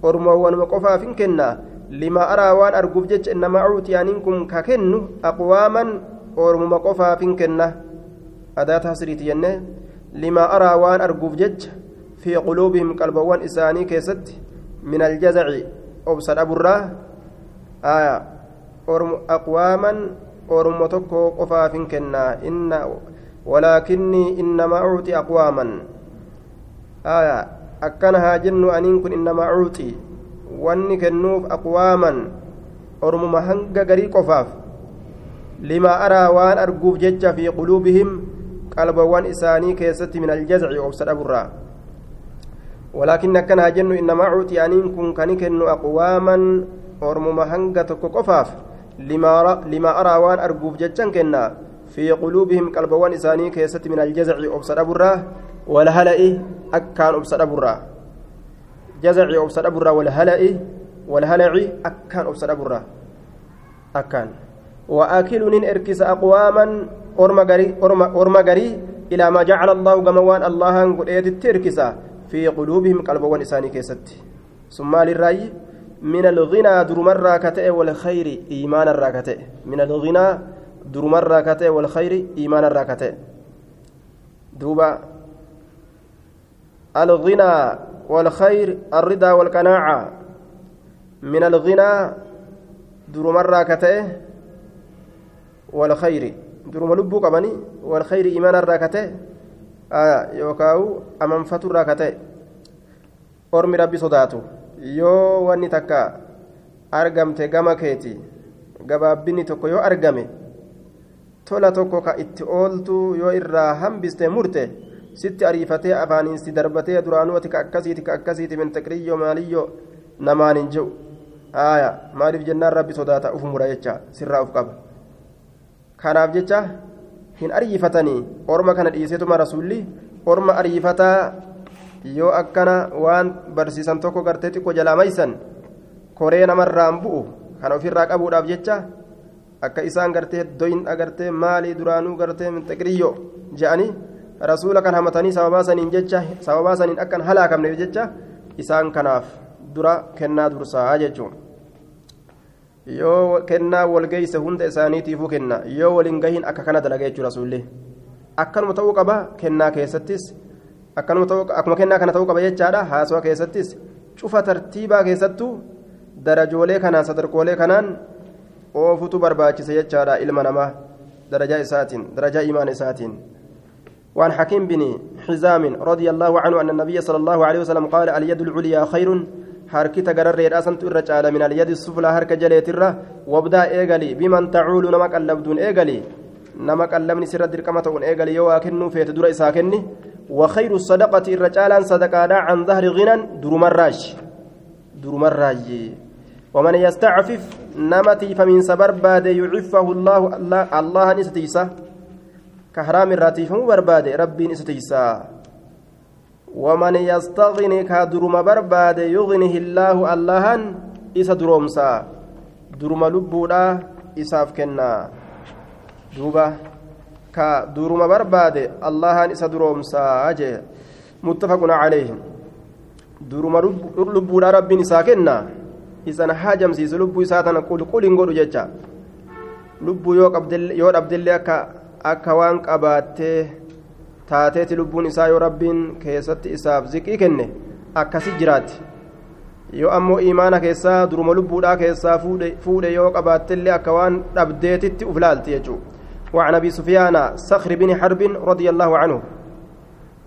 ormoowwanuma qofaaf hin kenna lima araa waan arguuf jecha innamaa cuutiyaaniin kun ka kennu aqwaaman ormuma qofaaf hin kenna adaata hasriiti jenne lima araa waan arguuf jecha fi quluubihim qalbawwan isaanii keessatti min aljazaci obsa dhaburraa aya aqwaaman ormuma tokko qofaaf hin kenna inna walaakinnii innamaa cuuti aqwaaman aya akkana haa jennu aniin kun innamaa cuuxi wanni kennuuf aqwaaman ormuma hanga garii qofaaf limaa araa waan arguuf jecha fi quluubihim qalbawwan isaanii keessatti min aljazaci obsa dhaburraa haa jennu innamaa cuuxi aniin kun kani kennu aqwaaman ormuma hanga tokko qofaaf limaa araa waan arguuf jechan kenna fi quluubihim qalbawwan isaanii keessatti min aljazaci obsa dhaburraa والهلئ أكان أبصد برا جزعي أبصد برا والهلئ والهلع أكان أبصد برا أكان وآكل نين إركس أقواما أرما غري إلى ما جعل الله جموان الله قد تركس في قلوبهم قلب ونساني كيست. ثم للرأي من الغنى درمر راكتئ والخير إيمان الراكتئ من الغنى درمر راكتئ والخير إيمان الراكتئ دوبا الغنى والخير الرضا والقناعة. من الغنى در مرة كتئه والخير. در ملبو قبني والخير إيمان الراكتة. yookaan amanfaturraa ka ta'e. Ormi rabbi sodaatu. Yoo wanni takka argamte gama keeti gabaabbinni tokko yoo argame tola tokko ka itti ooltu yoo irraa hambiste murte sitti ariifatee afaaniin si darbatee duraanuu ati ka akkasiiti ka akkasiiti min maaliyyoo namaan hin jiru. Maaliif jennaan rabbi sodaata? Uf mura jecha sirraa uf qaba. Kanaaf jechaa hin ariifatanii orma kana dhiiseetuma rasuulli orma ariifataa yoo akkana waan barsiisan tokko gartee xiqqoo jalaa maysan koree namarraan bu'u kan ofirraa qabuudhaaf jecha akka isaan gartee doyin agartee maalii duraanuu gartee min taqriyyoo je'anii rasuula kan hamatanii sababaa jecha sababaa saniin akkan halaakamneef jecha isaan kanaaf dura kennaa dursaa jechuun yoo kennaa walgeeyse hunda isaaniitiifuu kenna yoo waliin gahin akka kana dalaga jechuudha rasuullee akkanuma ta'uu qaba kennaa keessattis akkuma kennaa kana ta'uu qaba jechaadha haasawaa keessattis cufa tartiibaa keessattuu darajoolee kanaan sadarkoolee kanaan oofutu barbaachise jechaadha ilma namaa darajaa isaatiin darajaa imaana isaatiin وعن حكيم بن حزام رضي الله عنه أن النبي صلى الله عليه وسلم قال اليد العليا خير harkita gararreedha santu irra caala min alyadi suflaa harka jaleetirra wabdaa eegali biman tacuulu nama qallabduun eegali nama qallabni sirra dirqama ta'uun eegali yoo waa kennuu feete dura isaa kenni وخير الصدقة الرجال صدقة عن ظهر غنى درمراج درمراج ومن يستعفف نمتي فمن سبر باد يعفه الله الله, الله نستيسا كهرام الراتي فمو برباد ربي نستيسا ومن يستغني كدرم برباد يغنه الله اللهن إسا درومسا. درم لبودا إساف كنا. دوبا كدرم برباد اللهن إسا درومسا متفق عليه درم لبودا ربي إسا كنا. إسا نحاجم سيس لبو إسا تنقل قل انقل ججا lubbuu yoo dhabdellee akka akka waan qabaattee taateeti lubbuun isaa yoo rabbiin keessatti isaaf ziqii kenne akkasi jiraatti yoo ammoo imaana keessaa duruma lubbuudhaa keessaa fuudhe yoo qabaattellee akka waan dhabdeetitti uf laalti jechuudha وعن ابي سفيان صخر بن حرب رضي الله عنه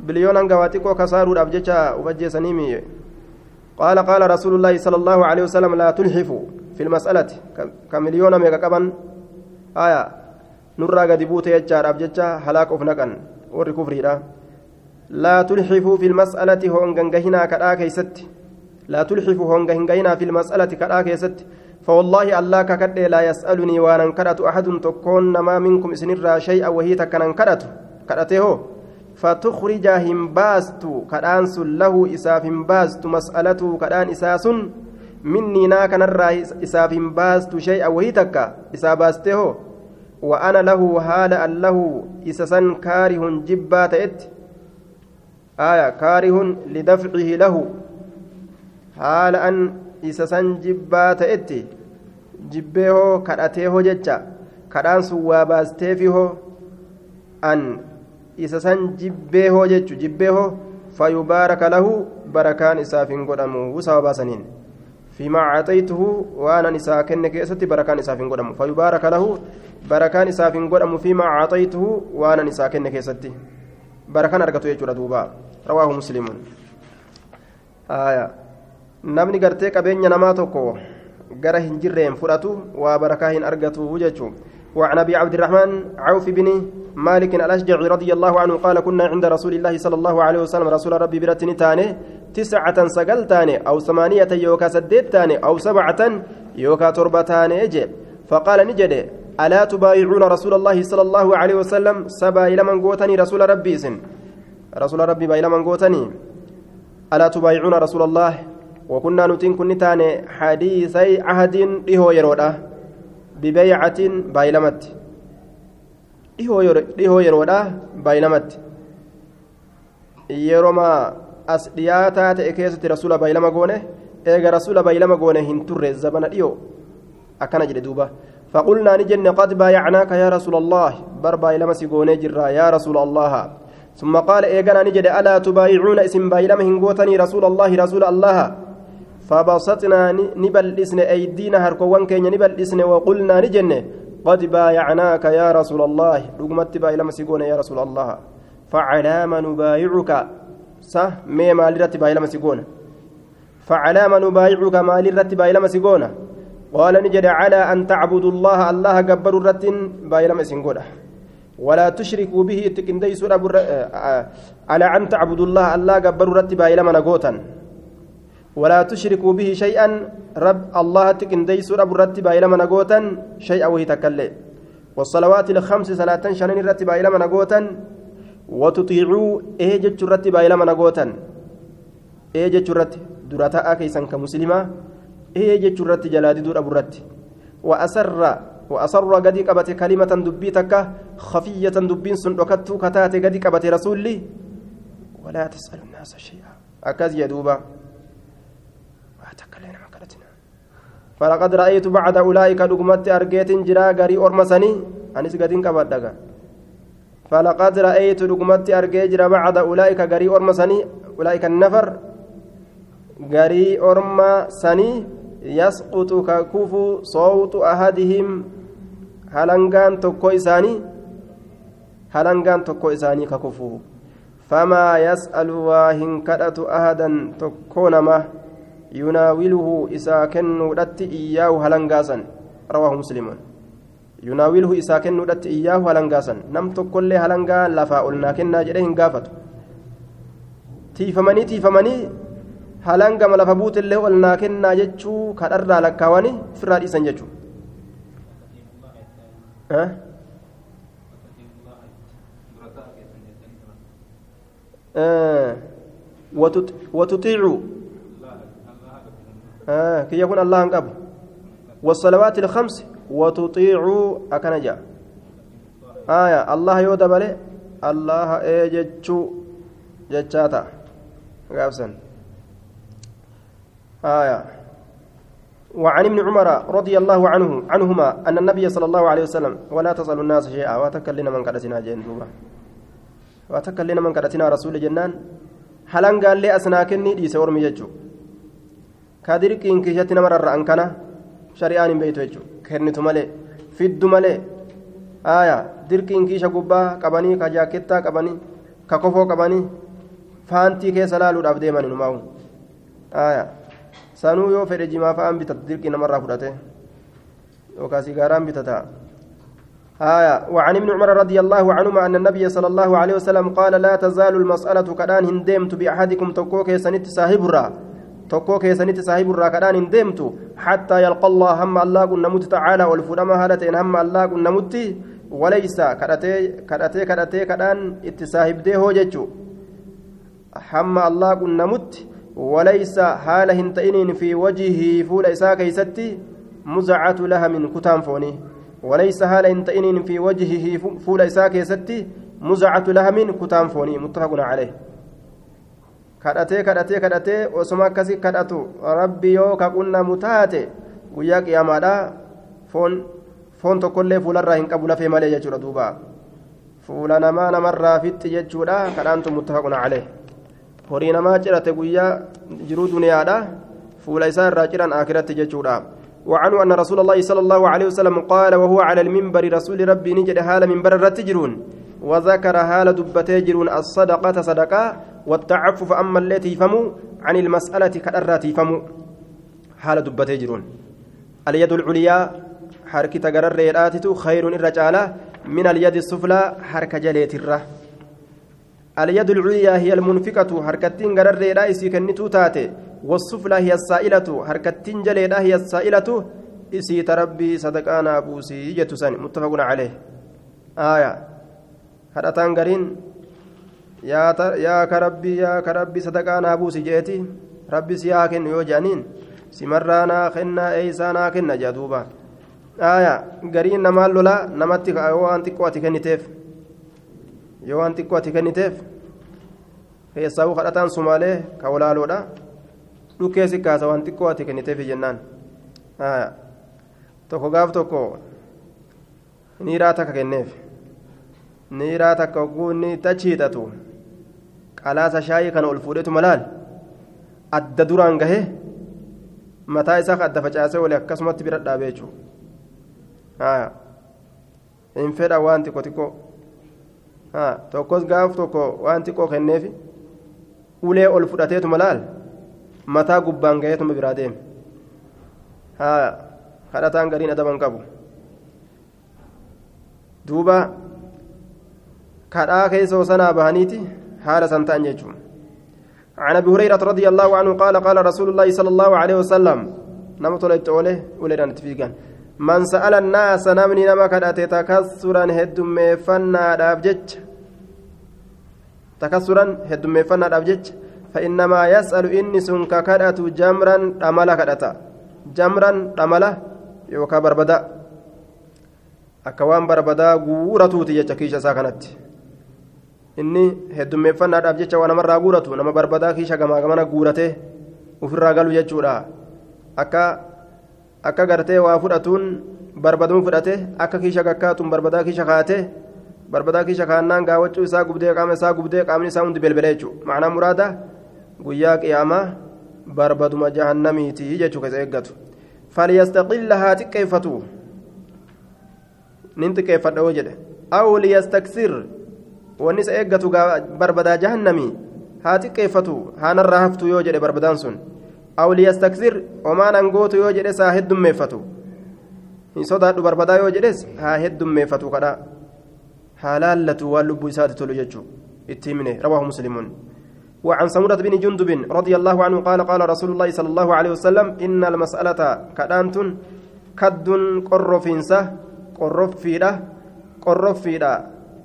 بليون انغواتيكو كسارو ابجچا وبجي سنيمي قال قال رسول الله صلى الله عليه وسلم لا تلحفوا في المسألة كمليون ميغا قبن آية نرى قد بوت يجار ابجچا هلاك افنقن warri kufriidha. Laa tulxifuu fi lmas'alati hongangahinaa kadhaa keeysatti laa tulxifuu hongahingahinaa fi lmas'alati kadhaa keessatti. فوالله الله ككد لا يسألني وأنا كرت أحد تكون نما منكم إسنرا شيئا وهي تكنا كرت كرته فتخرج هم باست كدانس له إساف باست مسألته كدان إساس مني ناك نرى إساف باست شيئا وهي تكا إسا باسته وأنا له هال أن له إسسا كاره جبا تئت آية كاره لدفعه له. هال أن إسسا جبا تئت جبه كرأته ججا. كرأن سوا باستيفه أن إسسا جبه جج جبه فيبارك له. بركان إساف قدمه وسوى سنين فيما أعطيته وأنا نساء كن كيستي بركان إساف قدم فيبارك له بركان إساف قدم فيما أعطيته وأنا نساء كن كيستي. بركان أرقته يجور دوبا. رواه مسلم. آية. namni gartee qabeenya namaa tokko gara hin jirreen fudhatu waa argatu jechuun وعن أبي عبد الرحمن عوف بن مالك الأشجعي رضي الله عنه قال كنا عند رسول الله صلى الله عليه وسلم رسول ربي برتني تاني تسعة سقلتان أو ثمانية يوكا سديتان أو سبعة يوكا تربتان يجي فقال نجد ألا تبايعون رسول الله صلى الله عليه وسلم؟ سبا إلى من قوتني رسول ربي سن. رسول ربي إلى من قوتني ألا تبايعون رسول الله؟ وكنا نتين كنتان حديثي عهد إهو يرودا. ببيعة بايلمت. إهو يرودا بايلمت. يروما as dhiyaataa ta'e keessatti rasuula baay'ilama goone eega rasuula baay'ilama goone hin turre zabana dhiyoo akkana jedhe duuba فقلنا نجن قد بايعناك يا رسول الله. بر بايلما سيغوني جرا يا رسول الله. ثم قال ايغنا نجد ألا تبايعون اسم بايلما هنغوتني رسول الله رسول الله. فبسطنا نبل اسن أيدينا هركوان كين نبل اسن وقلنا نجن قد بايعناك يا رسول الله. رغمت بايلما سيغوني يا رسول الله. فعلى ما نبايعك. صح؟ مي مال رتي بايلما سيغونا فعلى ما نبايعك مال رتي بايلما سيغونا قال نجد على أن تعبدوا الله. الله جبر الرت بايلما سيغونا ولا تشركوا به تكندي سورة بر... على أن تعبدوا الله. الله جبر الرت بايلما نغوتا ولا تشركوا به شيئا. رب الله تكندي سورة برت بايلما نغوتا شيئا وهي تكلي والصلوات الخمس صلاة شنن الرت بايلما نغوتا وتطيعوا إيه جچو رتي بايلا من غوتن إيه جچو رتي دراتا كيسن كمسلمة جچو رتي جلادي دور أبو رتي واسر وأسر غدي قبت كلمة دبي تكا خفية دبين سن وكتو كتاتي غدي قبت رسولي. ولا تسأل الناس شيئا. أكاد يدوبا فلقد رأيت بعد أولئك دقمت أرجيت جرا غري أرمسني. أنس قدين كبدك فلقد رأيت دقمت أرجيت جرا بعد أولئك غري أرمسني. أولئك النفر. غري أرمسني. يسقط ككفو صوت أحدهم. هلنغان تكو إساني. هلنغان تكو إساني ككفو فما يسأل واهن كدت أحدا تكونما يناوله إسا كنو دت إياه هلنغاسا رواه مسلم. يناوله إسا كنو دت إياه هلنغاسا نم تكل هلنغا لفا قلنا كنا جرين قافت تيفمني تيفمني. halangama lafa buutillee ol naa kennaa jechuu kadharraa lakkaawani firraa dhiisan jechuu وتطيعوا كي يكون الله انقب والصلوات الخمس وتطيعوا أكنجا آية الله يودا بلي الله ايجتشو جتشاتا غابسن آية وعن ابن عمر رضي الله عنه عنهما أن النبي صلى الله عليه وسلم ولا تسأل الناس شيئا وتكلنا من قدتنا جين دوبا وتكلنا من قدتنا رسول جنان halan gaallee asnaa kenni dhiise ormi jechuu. Ka dirqiin kiishatti nama rarra'an kana shari'aan hin beeytu jechuu kennitu malee fiddu malee aya dirqiin kiisha gubbaa qabanii ka jaakettaa qabanii ka kofoo qabanii faantii keessa laaluudhaaf deeman numaa'u aya sanuu yoo fedhe jimaa fa'aan bitatu dirqii namarraa fudhate yookaan sigaaraan bitata آية وعن ابن عمر رضي الله عنهما أن النبي صلى الله عليه وسلم قال لا تزال المسألة كدان هندمت بأحدكم تكوك سنت صاحبرا تكوك سنت صاحبرا كدان هندمت حتى يلقى الله هم الله قلنا مت تعالى والفرما هالتين هم الله قلنا مت وليس كدتي كدتي كدتي كدان اتصاحب ده هو جتشو هم الله قلنا مت وليس حال هنتئن في وجهه فول إساء كيستي مزعة لها من كتام فوني وليس حال هنتئن في وجهه فول إساء كيستي مزعة لها من كتام فوني متفق عليه kadhatee kadhatee kadhatee osoma akkasii kadhatu rabbi yoo ka qunnamu taate guyyaa qiyaamaadha foon foon tokkollee fuularraa hin qabu lafee malee jechuudha duuba fuula namaa namarraa fixxi jechuudha kadhaantu muttafaquna calee horii namaa cirate guyyaa jiruu duniyaadha fuula isaa irraa ciran akiratti jechuudha وعنه أن رسول الله صلى الله عليه وسلم قال وهو على المنبر رسول ربي نجد حال منبر الرتجرون وذكر حال دبتي جرون الصدقة صدقة والتعفف أما التي يفهموا عن المسألة كالرات يفهموا حال دبتي جرون. اليد العليا حركة قرر خير الرجالة من اليد السفلى حركة جليت الره اليد العليا هي المنفقة حركتين قرر رئيسي كنتو تاتي. والسفلى هي السائلة حركتين جليدا هي السائلة. إسي تربي صدقانا بوسي جتسان متفق عليه. آية. kadhataan gariin yaa ka rabbii yaa ka rabbii sadaqaa naa buusi jeeti rabbi si haa kennu yoo jedhaniin simarraa naa kennaa eeysaa naa kenna jea duuba aya gariin namaan lolaa namatti yoo waan xiqqoo ati kenniteef yoo waan xiqqoo ati kenniteef keessaa'uu kadhataan sumaalee ka walaaloodha dhukkeessi kaasa waan xiqqoo ati kenniteef jennaan aya tokko gaaf tokko niiraa takka kenneef niiraa takka ogguunni tachi hidhatu qalaasa shaayii kana ol fuudhetu malaal adda duraan gahe mataa isaa adda facaasee wali akkasumatti bira dhaabee jechuudha hin fedha waan xiqqoo xiqqoo tokkos gaaf tokko waan xiqqoo kenneef ulee ol fudhateetu malaal mataa gubbaan gaheetuma biraa deeme kadhataan gariin adaban qabu duuba. kadhaa keessa sanaa bahaniiti san ta'an jechuun عن أبي هريرة رضي الله عنه قال قال رسول الله صلى الله عليه وسلم نمت ولدت اوله ولدان تفيقان من سأل الناس نمني نما كدات تكسرا هدم فنا دافجج تكسرا هدم فنا دافجج فإنما يسأل إني سنك كدات جمرا دملا كدتا جمرا دملا يوكا بربدا. guuratuuti jecha kiisha isaa kanatti inni heddummeeffannaadhaaf jecha waa namarraa guuratu nama barbadaa kiisha gamaa gamana guuratee ofirraa galu jechuudha. Akka akka gartee waa fudhatuun barbaduu fudhate akka kiisha kakkaatuun barbadaa kiisha kaate barbadaa kiisha kaannaan gaawwachuu isaa gubdee qaama isaa gubdee qaamni isaa hundi belbelee jechuudha. Macnaa muraada guyyaa qiyaamaa barbaduma jahannamiiti jechuu keessa eeggatu. Falyastaqilla haa xiqqeeffatu. Nin xiqqeeffadha yoo jedhe. Aw liyastaksir wanni isa eeggatu barbadaa jahannamii haa xiqqeeffatu haanarraa haftu yoo jedhe barbadaan sun aw liyastaksir omaan angootu yoo jedhes haa heddummeeffatu hin sodaadhu barbadaa yoo jedhes haa heddummeeffatu kadha haa laallatu waan lubbuu isaati tolu jechuu itti himne rawaahu muslimuun وعن سمرة بن جندب رضي الله عنه قال قال رسول الله صلى الله عليه وسلم إن المسألة كدانت كد قرفينسة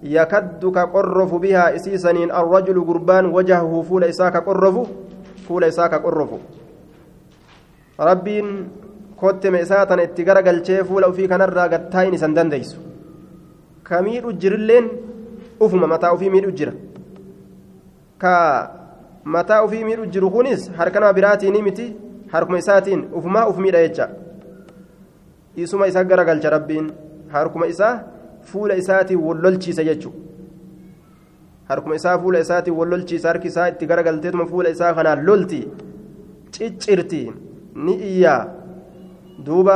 yakaddu ka qorrofu bihaa isii saniin arrajulu gurbaan wajahahu fuula isaa ka qorrofu fuula isaa ka qorrofu. Rabbiin kotteme isaa tana itti garagalchee fuula ufii kanarraa gattaayin isan dandeeysu ka miidhu jirilleen ufuma mataa ufii miidhu jira ka mataa ufii miidhu jiru kunis harka nama biraatiin miti harkuma isaatiin ufumaa uf miidha jecha. Isuma isa garagalcha rabbiin harkuma isaa fuula isaatiin wallolchiisa jechuudha harkuma isaa fuula isaatiin wallolchiisa harki isaa itti garagalteetuma fuula isaa kanaan lolti ciccirti ni iyyaa duuba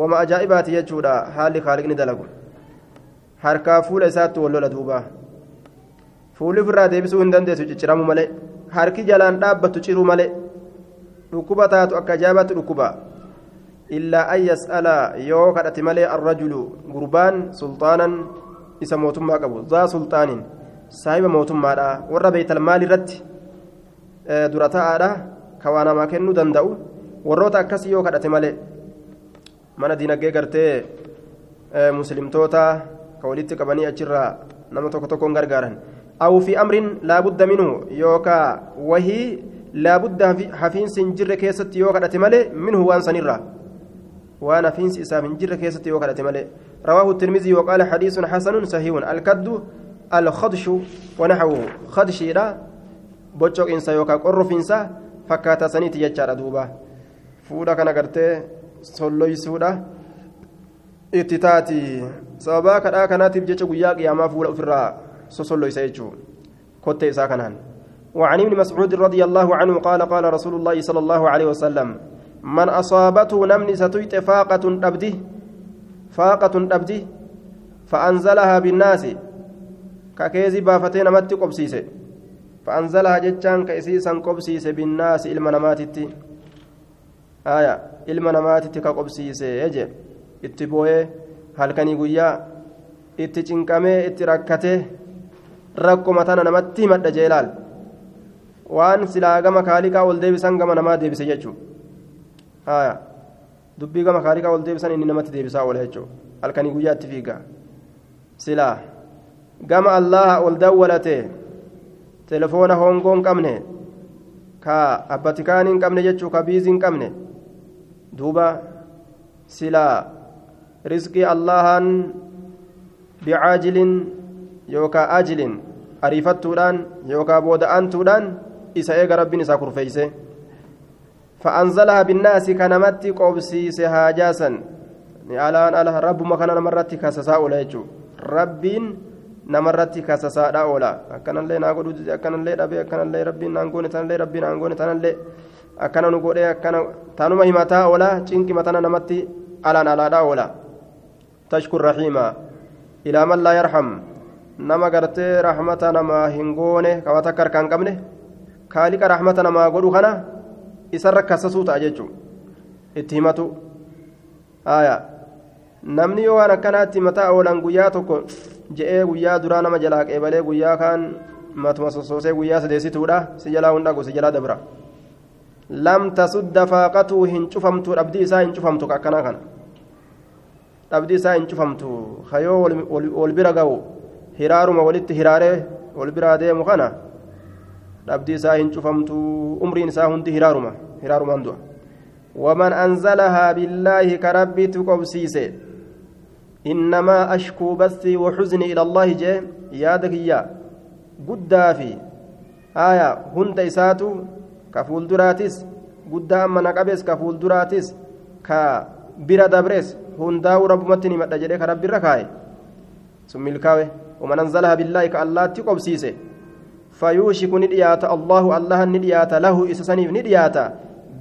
wama ajaa'ibaati jechuudha haalli kaaliqni dalagu harkaa fuula isaatti wallola duuba. fuulli ofirraa deebisuu hin dandeessu cicciramu malee harki jalaan dhaabbattu ciruu malee dhukkuba taatu akka ajaa'ibaatti dhukkuba illaa an yas'ala yoo kadhate malee arrajulu gurbaan sulxaanan isa mootummaa qabu zaa sulxaanin saahiba mootummaadha warra beeytal maal irratti dura ta'aadha ka waa namaa kennuu danda'u warroota akkasii yoo kadhate malee mana diinagdee gartee muslimtoota ka walitti qabanii achirraa nama tokko tokkoon gargaaran أو في أمر لا بد منه يوكا وهي لا بد حفين سنجر كيست يوكا أتملي منه وان سنرا وأنا فين سيسا من جر كيست يوكا أتملي رواه الترمذي وقال حديث حسن صحيح. الكد الخدش ونحوه. خدش لا بوتشوك إنسا يوكا قرف إنسا فكاتا سنيتي يجار دوبا. فودا كان قرتي solloysuudha itti taati sababaa kadhaa kanaatiif jecha guyyaa qiyaamaa fuula ofirraa سوسولو يسيجو كوتي ساكنان وعن ابن مسعود رضي الله عنه قال قال رسول الله صلى الله عليه وسلم من أصابته نمني ستويت فاقة أبدي فاقة أبدي فأنزلها بالناس. ككيزي بافتين مت قبسيسي. فأنزلها جتان كيسيسا قبسيسي بالناس إلما نماتتي. آية إلما نماتتي كقبسيسي. يجي اتبوه هل كان يقول rakkuma tana namatti himadha jee ilaal waan silaa gama kaaliqaa ol deebisan gama namaa deebise jechuudha dubbii gama kaaliqaa ol deebisan inni namatti deebisaa oola jechuudha. Halkanii guyyaatti fiiga. Silaa gama allaha ol dawwalate telefoona hongoo hin qabne ka abbatikaan hin qabne jechuudha ka biizii hin qabne duuba silaa rizqii allahaan bicaajilin yookaan ajilin ariifattuudhaan yookaan booda'aantuudhaan isa eega rabbiin isaa kurfeeyse fa'aanzalaha binnaasi kanamatti qobsiise haajaasan alaan ala rabbuma kana namarratti kasasaa oola jechuudha rabbiin namarratti kasasaadhaa oola akkanallee naa godhu akkanallee dhabee akkanallee rabbiin naan goone tanallee rabbiin naan goone tanallee akkana nu godhee akkana tanuma himataa oola cinqima tana namatti alaan alaadhaa oola tashkur rahiimaa ilaa man laa yarham nama gartee rahmata namaa hin goone kawa takka harkaan qabne kaaliqa rahmata namaa godhu isarra kassasuu ta'a jechuun itti himatu. Namni yoo waan akkanaatti mataa oolan guyyaa tokko je'ee guyyaa duraa nama jalaa qeebalee guyyaa kaan matuma sossoosee guyyaa sadeessituudha si jalaa hin dhagu si jalaa dabra. Lam tasudda faaqatuu hin cufamtu dhabdii isaa hin cufamtu akkanaa kana. Dhabdii isaa hin cufamtu. Hayoo wal bira ga'u. Hiraaruma walitti hiraaree wal biraa deemu kana dhabdii isaa hin cufamtu umriin isaa hundi hiraaruma hiraarumaan du'a waman anzalahaa billaahi ka rabbiitu qobsiise innamaa ashkuu basii waxuzni ila allaahi jee yaada kiyya guddaa fi aya hunda isaatu ka fuulduraatis guddaa amma na qabees ka fuulduraatis ka bira dabrees hundaa'u rabbumatti ni madha jedhee ka rabbirra kaaye sun milkaawe ومن أنزلها بالله كالله تقبسيسه فيوشك نديات الله الله نديات له إسسنيف نديات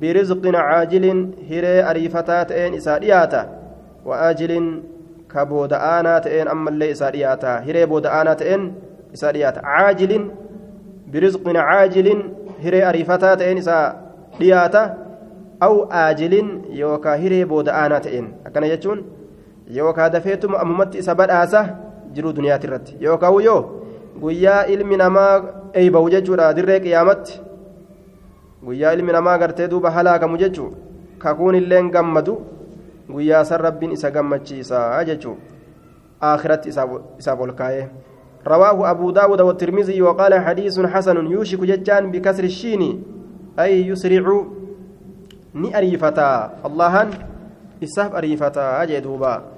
برزق عاجل هري أريفتات إن إساديات وآجل كبود آنات إن أما اللي إساديات هري بود آنات إن إساديات عاجل برزق عاجل هري أريفتات إن إساديات أو آجل يوكا هري بود آنات إن أكن يجون يوكا دفيتم أممت إسابات آسه jiruu duniyaati irratti yookaan yoo guyyaa ilmi namaa eeyba'u jechuudha dirree qiyaamatti guyyaa ilmi namaa gartee duuba halaakamu jechuun kakuun illeen gammadu guyyaa san rabbiin isa gammachiisa akhiratti isaaf ol kaa'ee. رواه أبو داود والترمذي وقال حديث حسن يوشك ججان بكسر الشين أي يسرع ني أريفتا اللهن أريفتا أجدوبا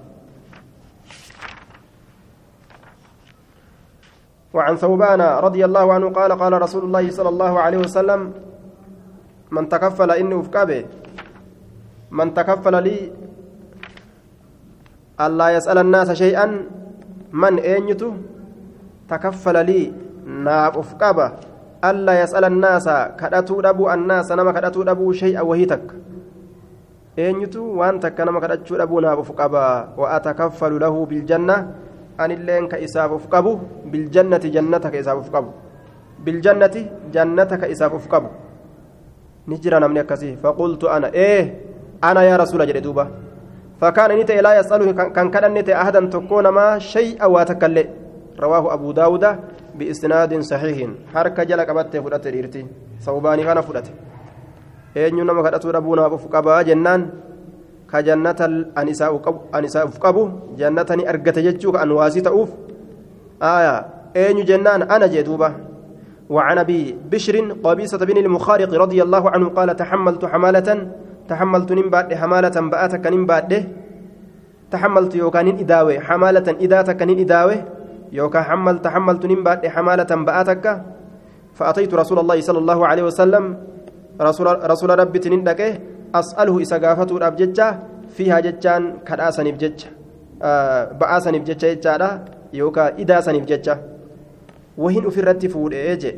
وعن ثوبان رضي الله عنه قال قال رسول الله صلى الله عليه وسلم من تكفل إني أفكابه من تكفل لي ألا يسأل الناس شيئا من أينيته تكفل لي ناب أفكابه ألا يسأل الناس كدتو دبو الناس نما كدتو دبو شيئا وهي تك أينيته وأنت كنما كدتو دبو ناب أفكابه وأتكفل له بالجنة anilleen ka isaaf uf qabu biljannati jannata ka isaaf uf qabu biljannati jannata ka isaaf uf qabu ni jira namni akkasii faqultu ana ee ana yaa rasuula jedhe duuba فكان نيت لا يسأله كان كان نيت أحدا تكون ما شيء واتكلم رواه أبو داود بإسناد صحيح حركة جل قبت فرات ريرتي ثوباني كان فرات أين ينما كدت ربنا بفقبا جنان ka jannata an isaaf qabu jannata ni argate jechuu ka anwaasii ta'uuf آية أين جنان أنا جدوبة وعن أبي بشر قبيصة بن المخارق رضي الله عنه قال تحملت حمالة تحملت نمبات حمالة بآتك نمبات تحملت يوكان إداوي حمالة إذاتك إداوي يوكا حملت تحملت نمبات حمالة بآتك فأتيت رسول الله صلى الله عليه وسلم رسول, رسول ربي تنندك as'aluhu isa gaafatuudhaaf jecha fiihaa jechaan kadhaa saniif jecha ba'aa saniif jecha jechaadha yookaan idaa saniif jecha wahin ofirratti fuudhee je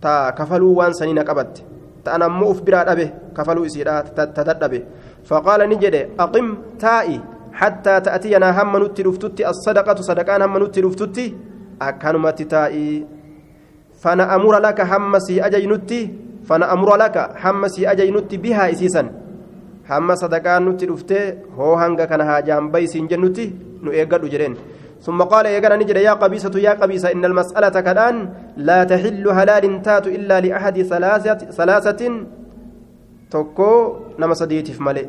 ta kafaluu waan sanii na qabatte ta'an ammoo uf biraa dhabe kafaluu isiidha ta dadhabe faqaala ni jedhe aqim taa'i حتى تأتينا هم نتي رفتتي الصدقة صدقان هم نتي رفتتي أكنمت تائي فأنا أمر لك هم سي أجي أمر لك حمسي أجي نتي بها اسيسا حما صدقان نتي دفته هو هنگا كان هاجام بيسين جنتي ايغدو جرين. ثم قال يا نجد يا قبيسة يا قبيسة إن المسألة كدان لا تحل هلال تات إلا لأحد ثلاثة ثلاثة تكو نما سديتف ملئ.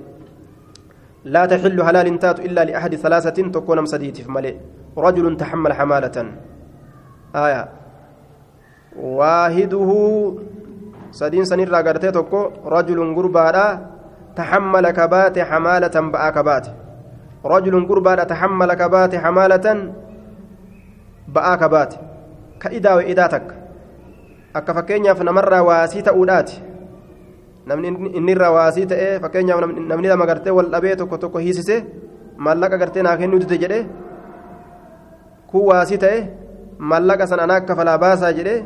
لا تحل هلال تات إلا لأحد ثلاثة تكو نما سديتف ملئ. رجل تحمل حمالة. آية. واحدة sadiin sanirraa gartee tokko rajulun gurbaadha taxammala kabaate xamaalatan ba'aa kabaate rajulun gurbaadha taxammala kabaate xamaalatan ba'aa kabaate ka idaawe idaa takka akka fakkeenyaaf namarraa waasii ta'uudhaati namni innirraa waasii ta'ee fakkeenyaaf namni lama gartee wal dhabee tokko tokko hiisise maallaqa gartee naa kennuu dide jedhee kun waasii ta'e maallaqa san anaa kafalaa baasaa jedhee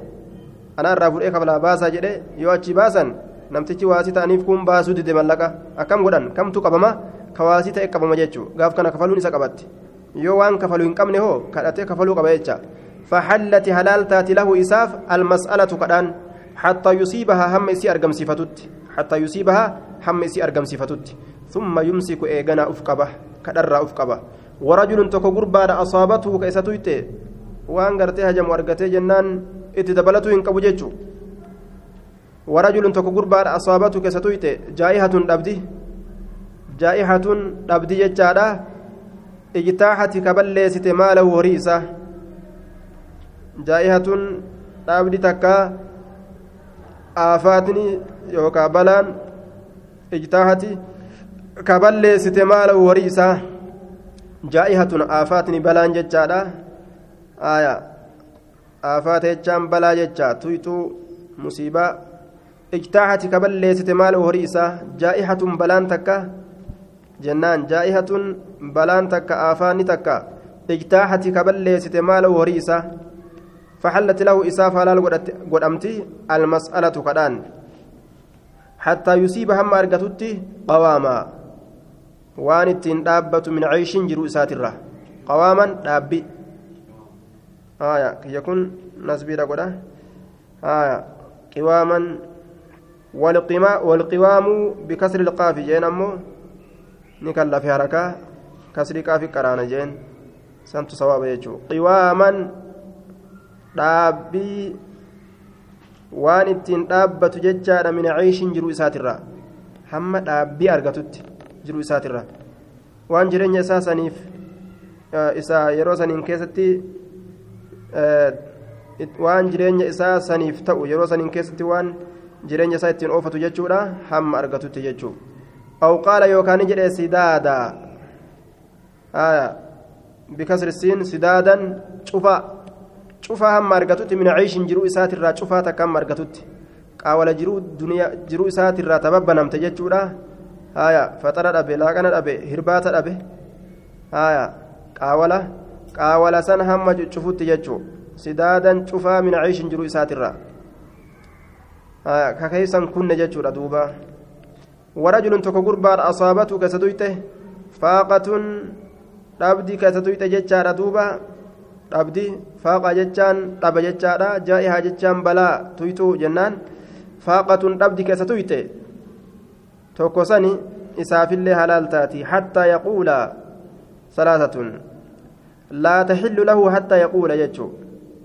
anaa irraa fudhee kabalaa baasaa jedhe yoo achi baasan namtichi waasii ta'aniif kun baasuu dide mallaqa akkam godhan kamtu qabama ka waasii ta'e qabama jechuu gaaf kana kafaluun isa qabatti yoo waan kafaluu hin qabne hoo kadhatee kafaluu qaba jecha فحلت هلال تاتي له إساف المسألة كدان حتى يصيبها هم إسي أرقم صفتت حتى يصيبها هم إسي أرقم صفتت ثم يمسك إيغانا أفقبه كدر أفقبه ورجل تكو قربان أصابته كيستويت وان غرتي هجم ورغتي جنان itti dabalatuu hin qabu jechuun warajulun tokko gurbaadha asaabatu keessa tuyte jaa'ihatun dhabdi jaa'ihatun dhabdi jechaadha ijtaaxati kaballeessite maalahu horii isaa jaa'ihatun dhabdi takka aafaatni yookaan balaan ijtaaxati kaballeessite maalahu horii isaa jaa'ihatun aafaatni balaan jechaadha aayaa aafaata jechaan balaa jecha tuyxuu musiibaa ijtaaxati kaballeessite maal horii isaa jaa'ihatun balaan takka jennaan jaa'ihatun balaan takka aafaanni takka ijtaaxati kaballeessite maal horii isaa فحلت له إساف حلال قدمتي المسألة كدان حتى يصيب هم أرقتتي قواما وان التين دابة من عيش جرو إساترة قواما دابي آية يكون نسبي لقدا آية قواما والقوام بكسر القاف جين أمو نكلا في حركة كسر قاف قرانا جين سنت صواب يجو قواما dhaabbii waan ittiin dhaabbatu jechaadha min ciishin jiru isaatirraa hamma dhaabbii argatutti jiru isaatirraa waan jireenya isaa saniif isaa yeroo saniin keessatti waan jireenya isaa saniif ta'u yeroo saniin keessatti waan jireenya isaa ittiin oofatu jechuudha hamma argatutti jechuu aw qaala yookaan jedhe sidaadaa bikasri siin sidaadan cufaa cufaa hamma argatutti min ciishin jiruu isaatirraa cufaa takka hamma argatutti. Qaawala jiruu isaatirraa tababbanamte jechuudha. Faxara dhabe laaqana dhabe hirbaata dhabe. Qaawala qaawala san hamma cufutti jechuu sidaadan cufaa min ciishin jiruu isaatirraa ka keeysan kunne jechuudha duuba warajulun tokko gurbaadha asaabatu keessa tuyte faaqatun dhabdii keessa tuyte jechaadha duuba dhabdi faaqa jechaan dhaba jechaadha jaa'ihaa jechaan balaa tuytuu jennaan faaqatun dhabdi keessa tuyte tokko sani isaafillee halaal hattaa yaquula salaasatun laa taxillu lahu hattaa yaquula jechuu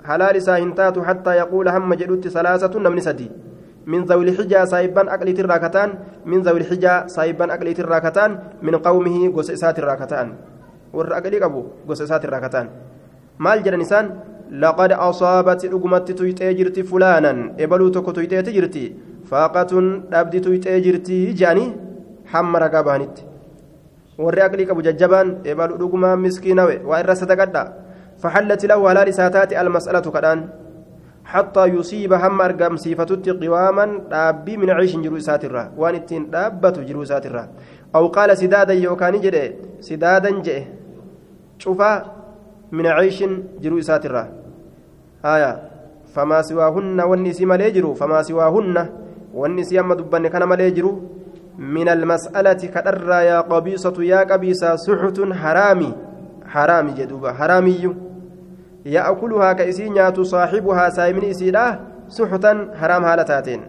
halaal isaa hin taatu hattaa yaquula hamma jedhutti salaasatun namni sadii من ذوي الحجة سايبا أقليت الراكتان من ذوي الحجة سايبا أقليت الراكتان من قومه قسسات الراكتان ور أقلي أبو قسسات الراكتان maal jedhan isaan laqad asaabati dhugumatti tuyxee jirti fulaanan ebaluu tokko tuyxeeti jirti faaqatun dhabdi tuyxee jirti jedhanii hamma ragaa bahanitti warri aqlii qabu jajjabaan ebaluu dhugumaa miskiinawe waa irra sadaqadha. Lahu halaal isaa taate almas'alatu kadhaan. حتى يصيب هم أرقام صفتت قواما دابي من عيش جرو ساترة وان اتين دابة جرو ساترة أو قال سدادا يوكاني جري سدادا جئ شوفا من عيش جرو إساترة آية فما سواهن والنسي مالي جرو فما سواهن والنسي أما دبن كان مالي جرو من المسألة كدر يا قبيصة يا قبيصة سحت حرامي. حرامي جدوبا حرامي يأكلها كإسينيات صاحبها سايمن إسيدا سحتا حرام هالتاتين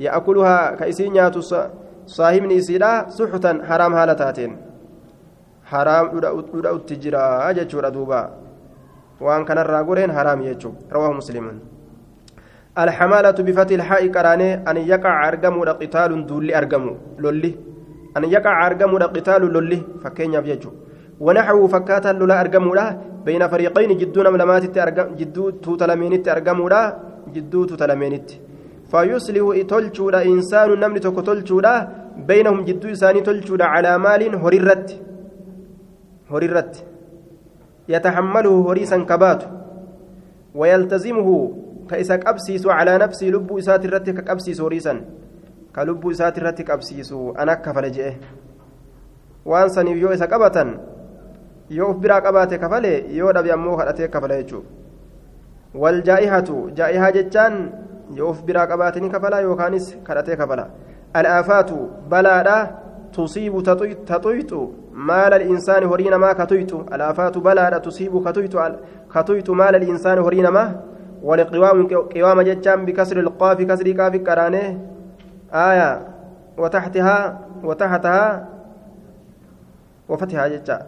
يأكلها كإسينيات صاحبن إسيدا سحتا حرام هالتاتين haraam dhudha'utti jira jechuudha duuba waan kanarraa goreen haraam jechuudha rawaahu musliiman الحمالة بفتح الحاء قراني أن يقع أرقم قتال دولي أرقم لولي. أن يقع أرقم قتال لولي. فكين يفجج ونحو فكاتا لولا أرقم بين فريقين جدون ملمات جدو توتلمينت أرقم جدو توتلمينت. فيصلح تلشودا إنسان نمني توكو تلشودا بينهم جدو إساني تلشودا على مال هررت هررت يتحمله هريسا كبات. ويلتزمه كإسا كأبسيس على نفسي لب إسات الرت كأبسيس هريسا كلب إسات الرت كأبسيس أنا كفل جئه waan saniif yoo isa qabatan yoo uf biraa qabaate kafale yoo dhabe ammoo kadhatee kafala jechuudha wal jaa'ihatu jaa'ihaa jechaan yoo uf biraa qabaate ni kafala yookaanis kadhatee kafala al'aafaatu balaadha tusiibu taxuyxu maala الإنسان هرينا ما كتيت الآفات بلا تصيب كتيت كتيت مال الإنسان هرينا ما ولقوام قوام جتام بكسر القاف كسر كاف كرانه. آية وتحتها وتحتها وفتحها جتا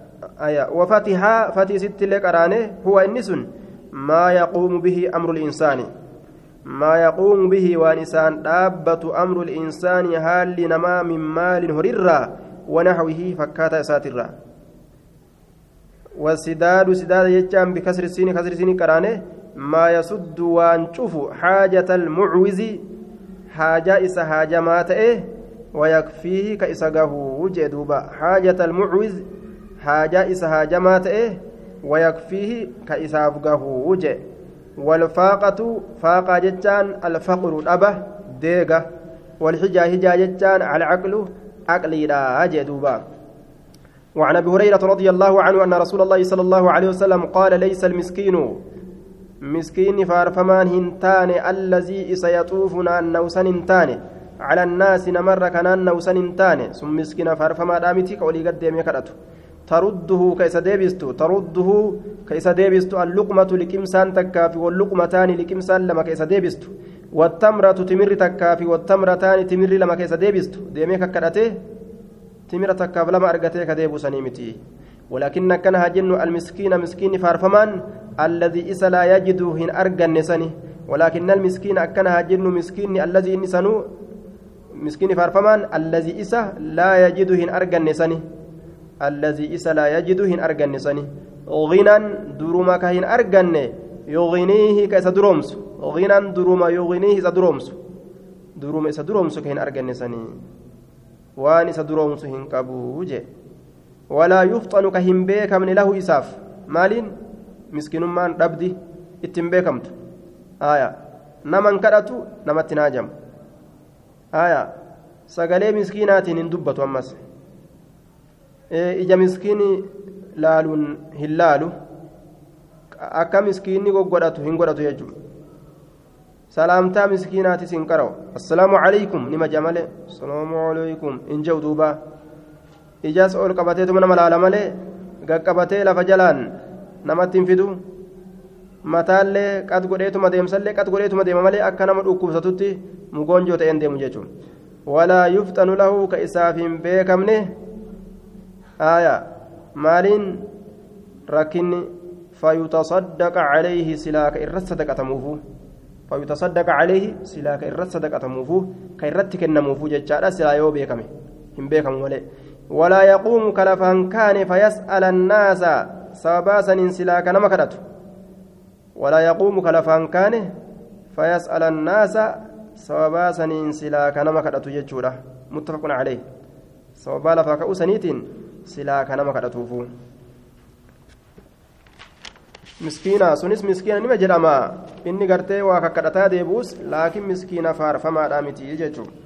آية وفتحها فتح ست لكرانه هو النس ما يقوم به أمر الإنسان. ما يقوم به وانسان دابة أمر الإنسان هال نما من مال هريرا ونحوه فكاتا ساترا والسداد سداد يجام بكسر السين كسر السين كرانه. ما يسد وانشوف حاجة المعوز حاجة إسا حاجة ما تئه ويكفيه كإسقه وجدوبا حاجة المعوز حاجة إسا حاجة ما تئه ويكفيه كإسافقه وجه والفاقة فاقة جتان الفقر الأبه deega والحجة هجا جتان على عقل عقلي لا أجدوبا وعن أبي هريرة رضي الله عنه أن رسول الله صلى الله عليه وسلم قال ليس المسكين مسكين فارفمان هنتان الذي سيطوفنا النوسن هنتان على الناس نمر كنان نوسن هنتان ثم مسكين فارفما دامتي قولي قد يمكرته ترده كيس ديبستو ترده كيس ديبستو اللقمة لكمسان تكافي واللقمتان لكمسان لما كيس ديبستو والتمرة تمر تكافي والتمرتان تمر لما كيس ديبستو ديميك كرته تمر تكاف لما أرقته كديبو سنيمتي ولكن كان جن المسكين مسكين فارفمان الذي إس لا يجد هن أرقن نسني ولكن المسكين أكن جن مسكين الذي نسنو مسكين فارفمان الذي إس لا يجد هن أرقن نسني الذي إس لا يجد هن أرقن نسني غنى درما كهن أرقن يغنيه كيس درومس. غنى درما يغنيه إذا درومس. دروما إذا درومس كهن أرقن نسني waan isa duroomsu hin qabu je walaa yuxxanu ka hin beekamne lahu miskinummaan dhabdi ittiin beekamtu aya naman kadhatu namatti naajamu aya sagalee miskiinaatiin hin dubbatu ammas ija miskiini laaluun hin laalu akka miskiinni goggodhatu hin godhatu jechuudha salaamtaa miskiinaatis hin qara'u assalaamu calaykum nima jamale assalaamu calaykum in jehu duuba ijaas ol qabateetuma nama laala malee gaqqabatee lafa jalaan namatti hin fidu mataallee qad godheetuma deemsallee qad godheetuma deema malee akka nama dhukkubsatutti mugoonjoo ta'een deemu jechuun walaa yufxanu lahu ka isaaf hin beekamne aya maaliin rakkinni fayutasaddaqa calayhi silaa ka irra sadaqatamuufu فيتصدق عليه سلا كإرت صدقة موفو كإرت كن موفو جتشارا سلا يو بيكمي هم بيكم ولي ولا يقوم كلفان sababaa saniin silaa kanama kadhatu walaa yaquumu kalafaan kaane fayas'ala annaasa sababaa saniin silaa kanama kadhatu jechuudha muttafaqun caleh sababaa lafaa ka'uu saniitiin silaa kanama kadhatuufu miskiina sunis miskiina nima jedhama inni gartee waa kakkadhataa deebuus laakiin miskiina faarfamaadhaa miti jechuudha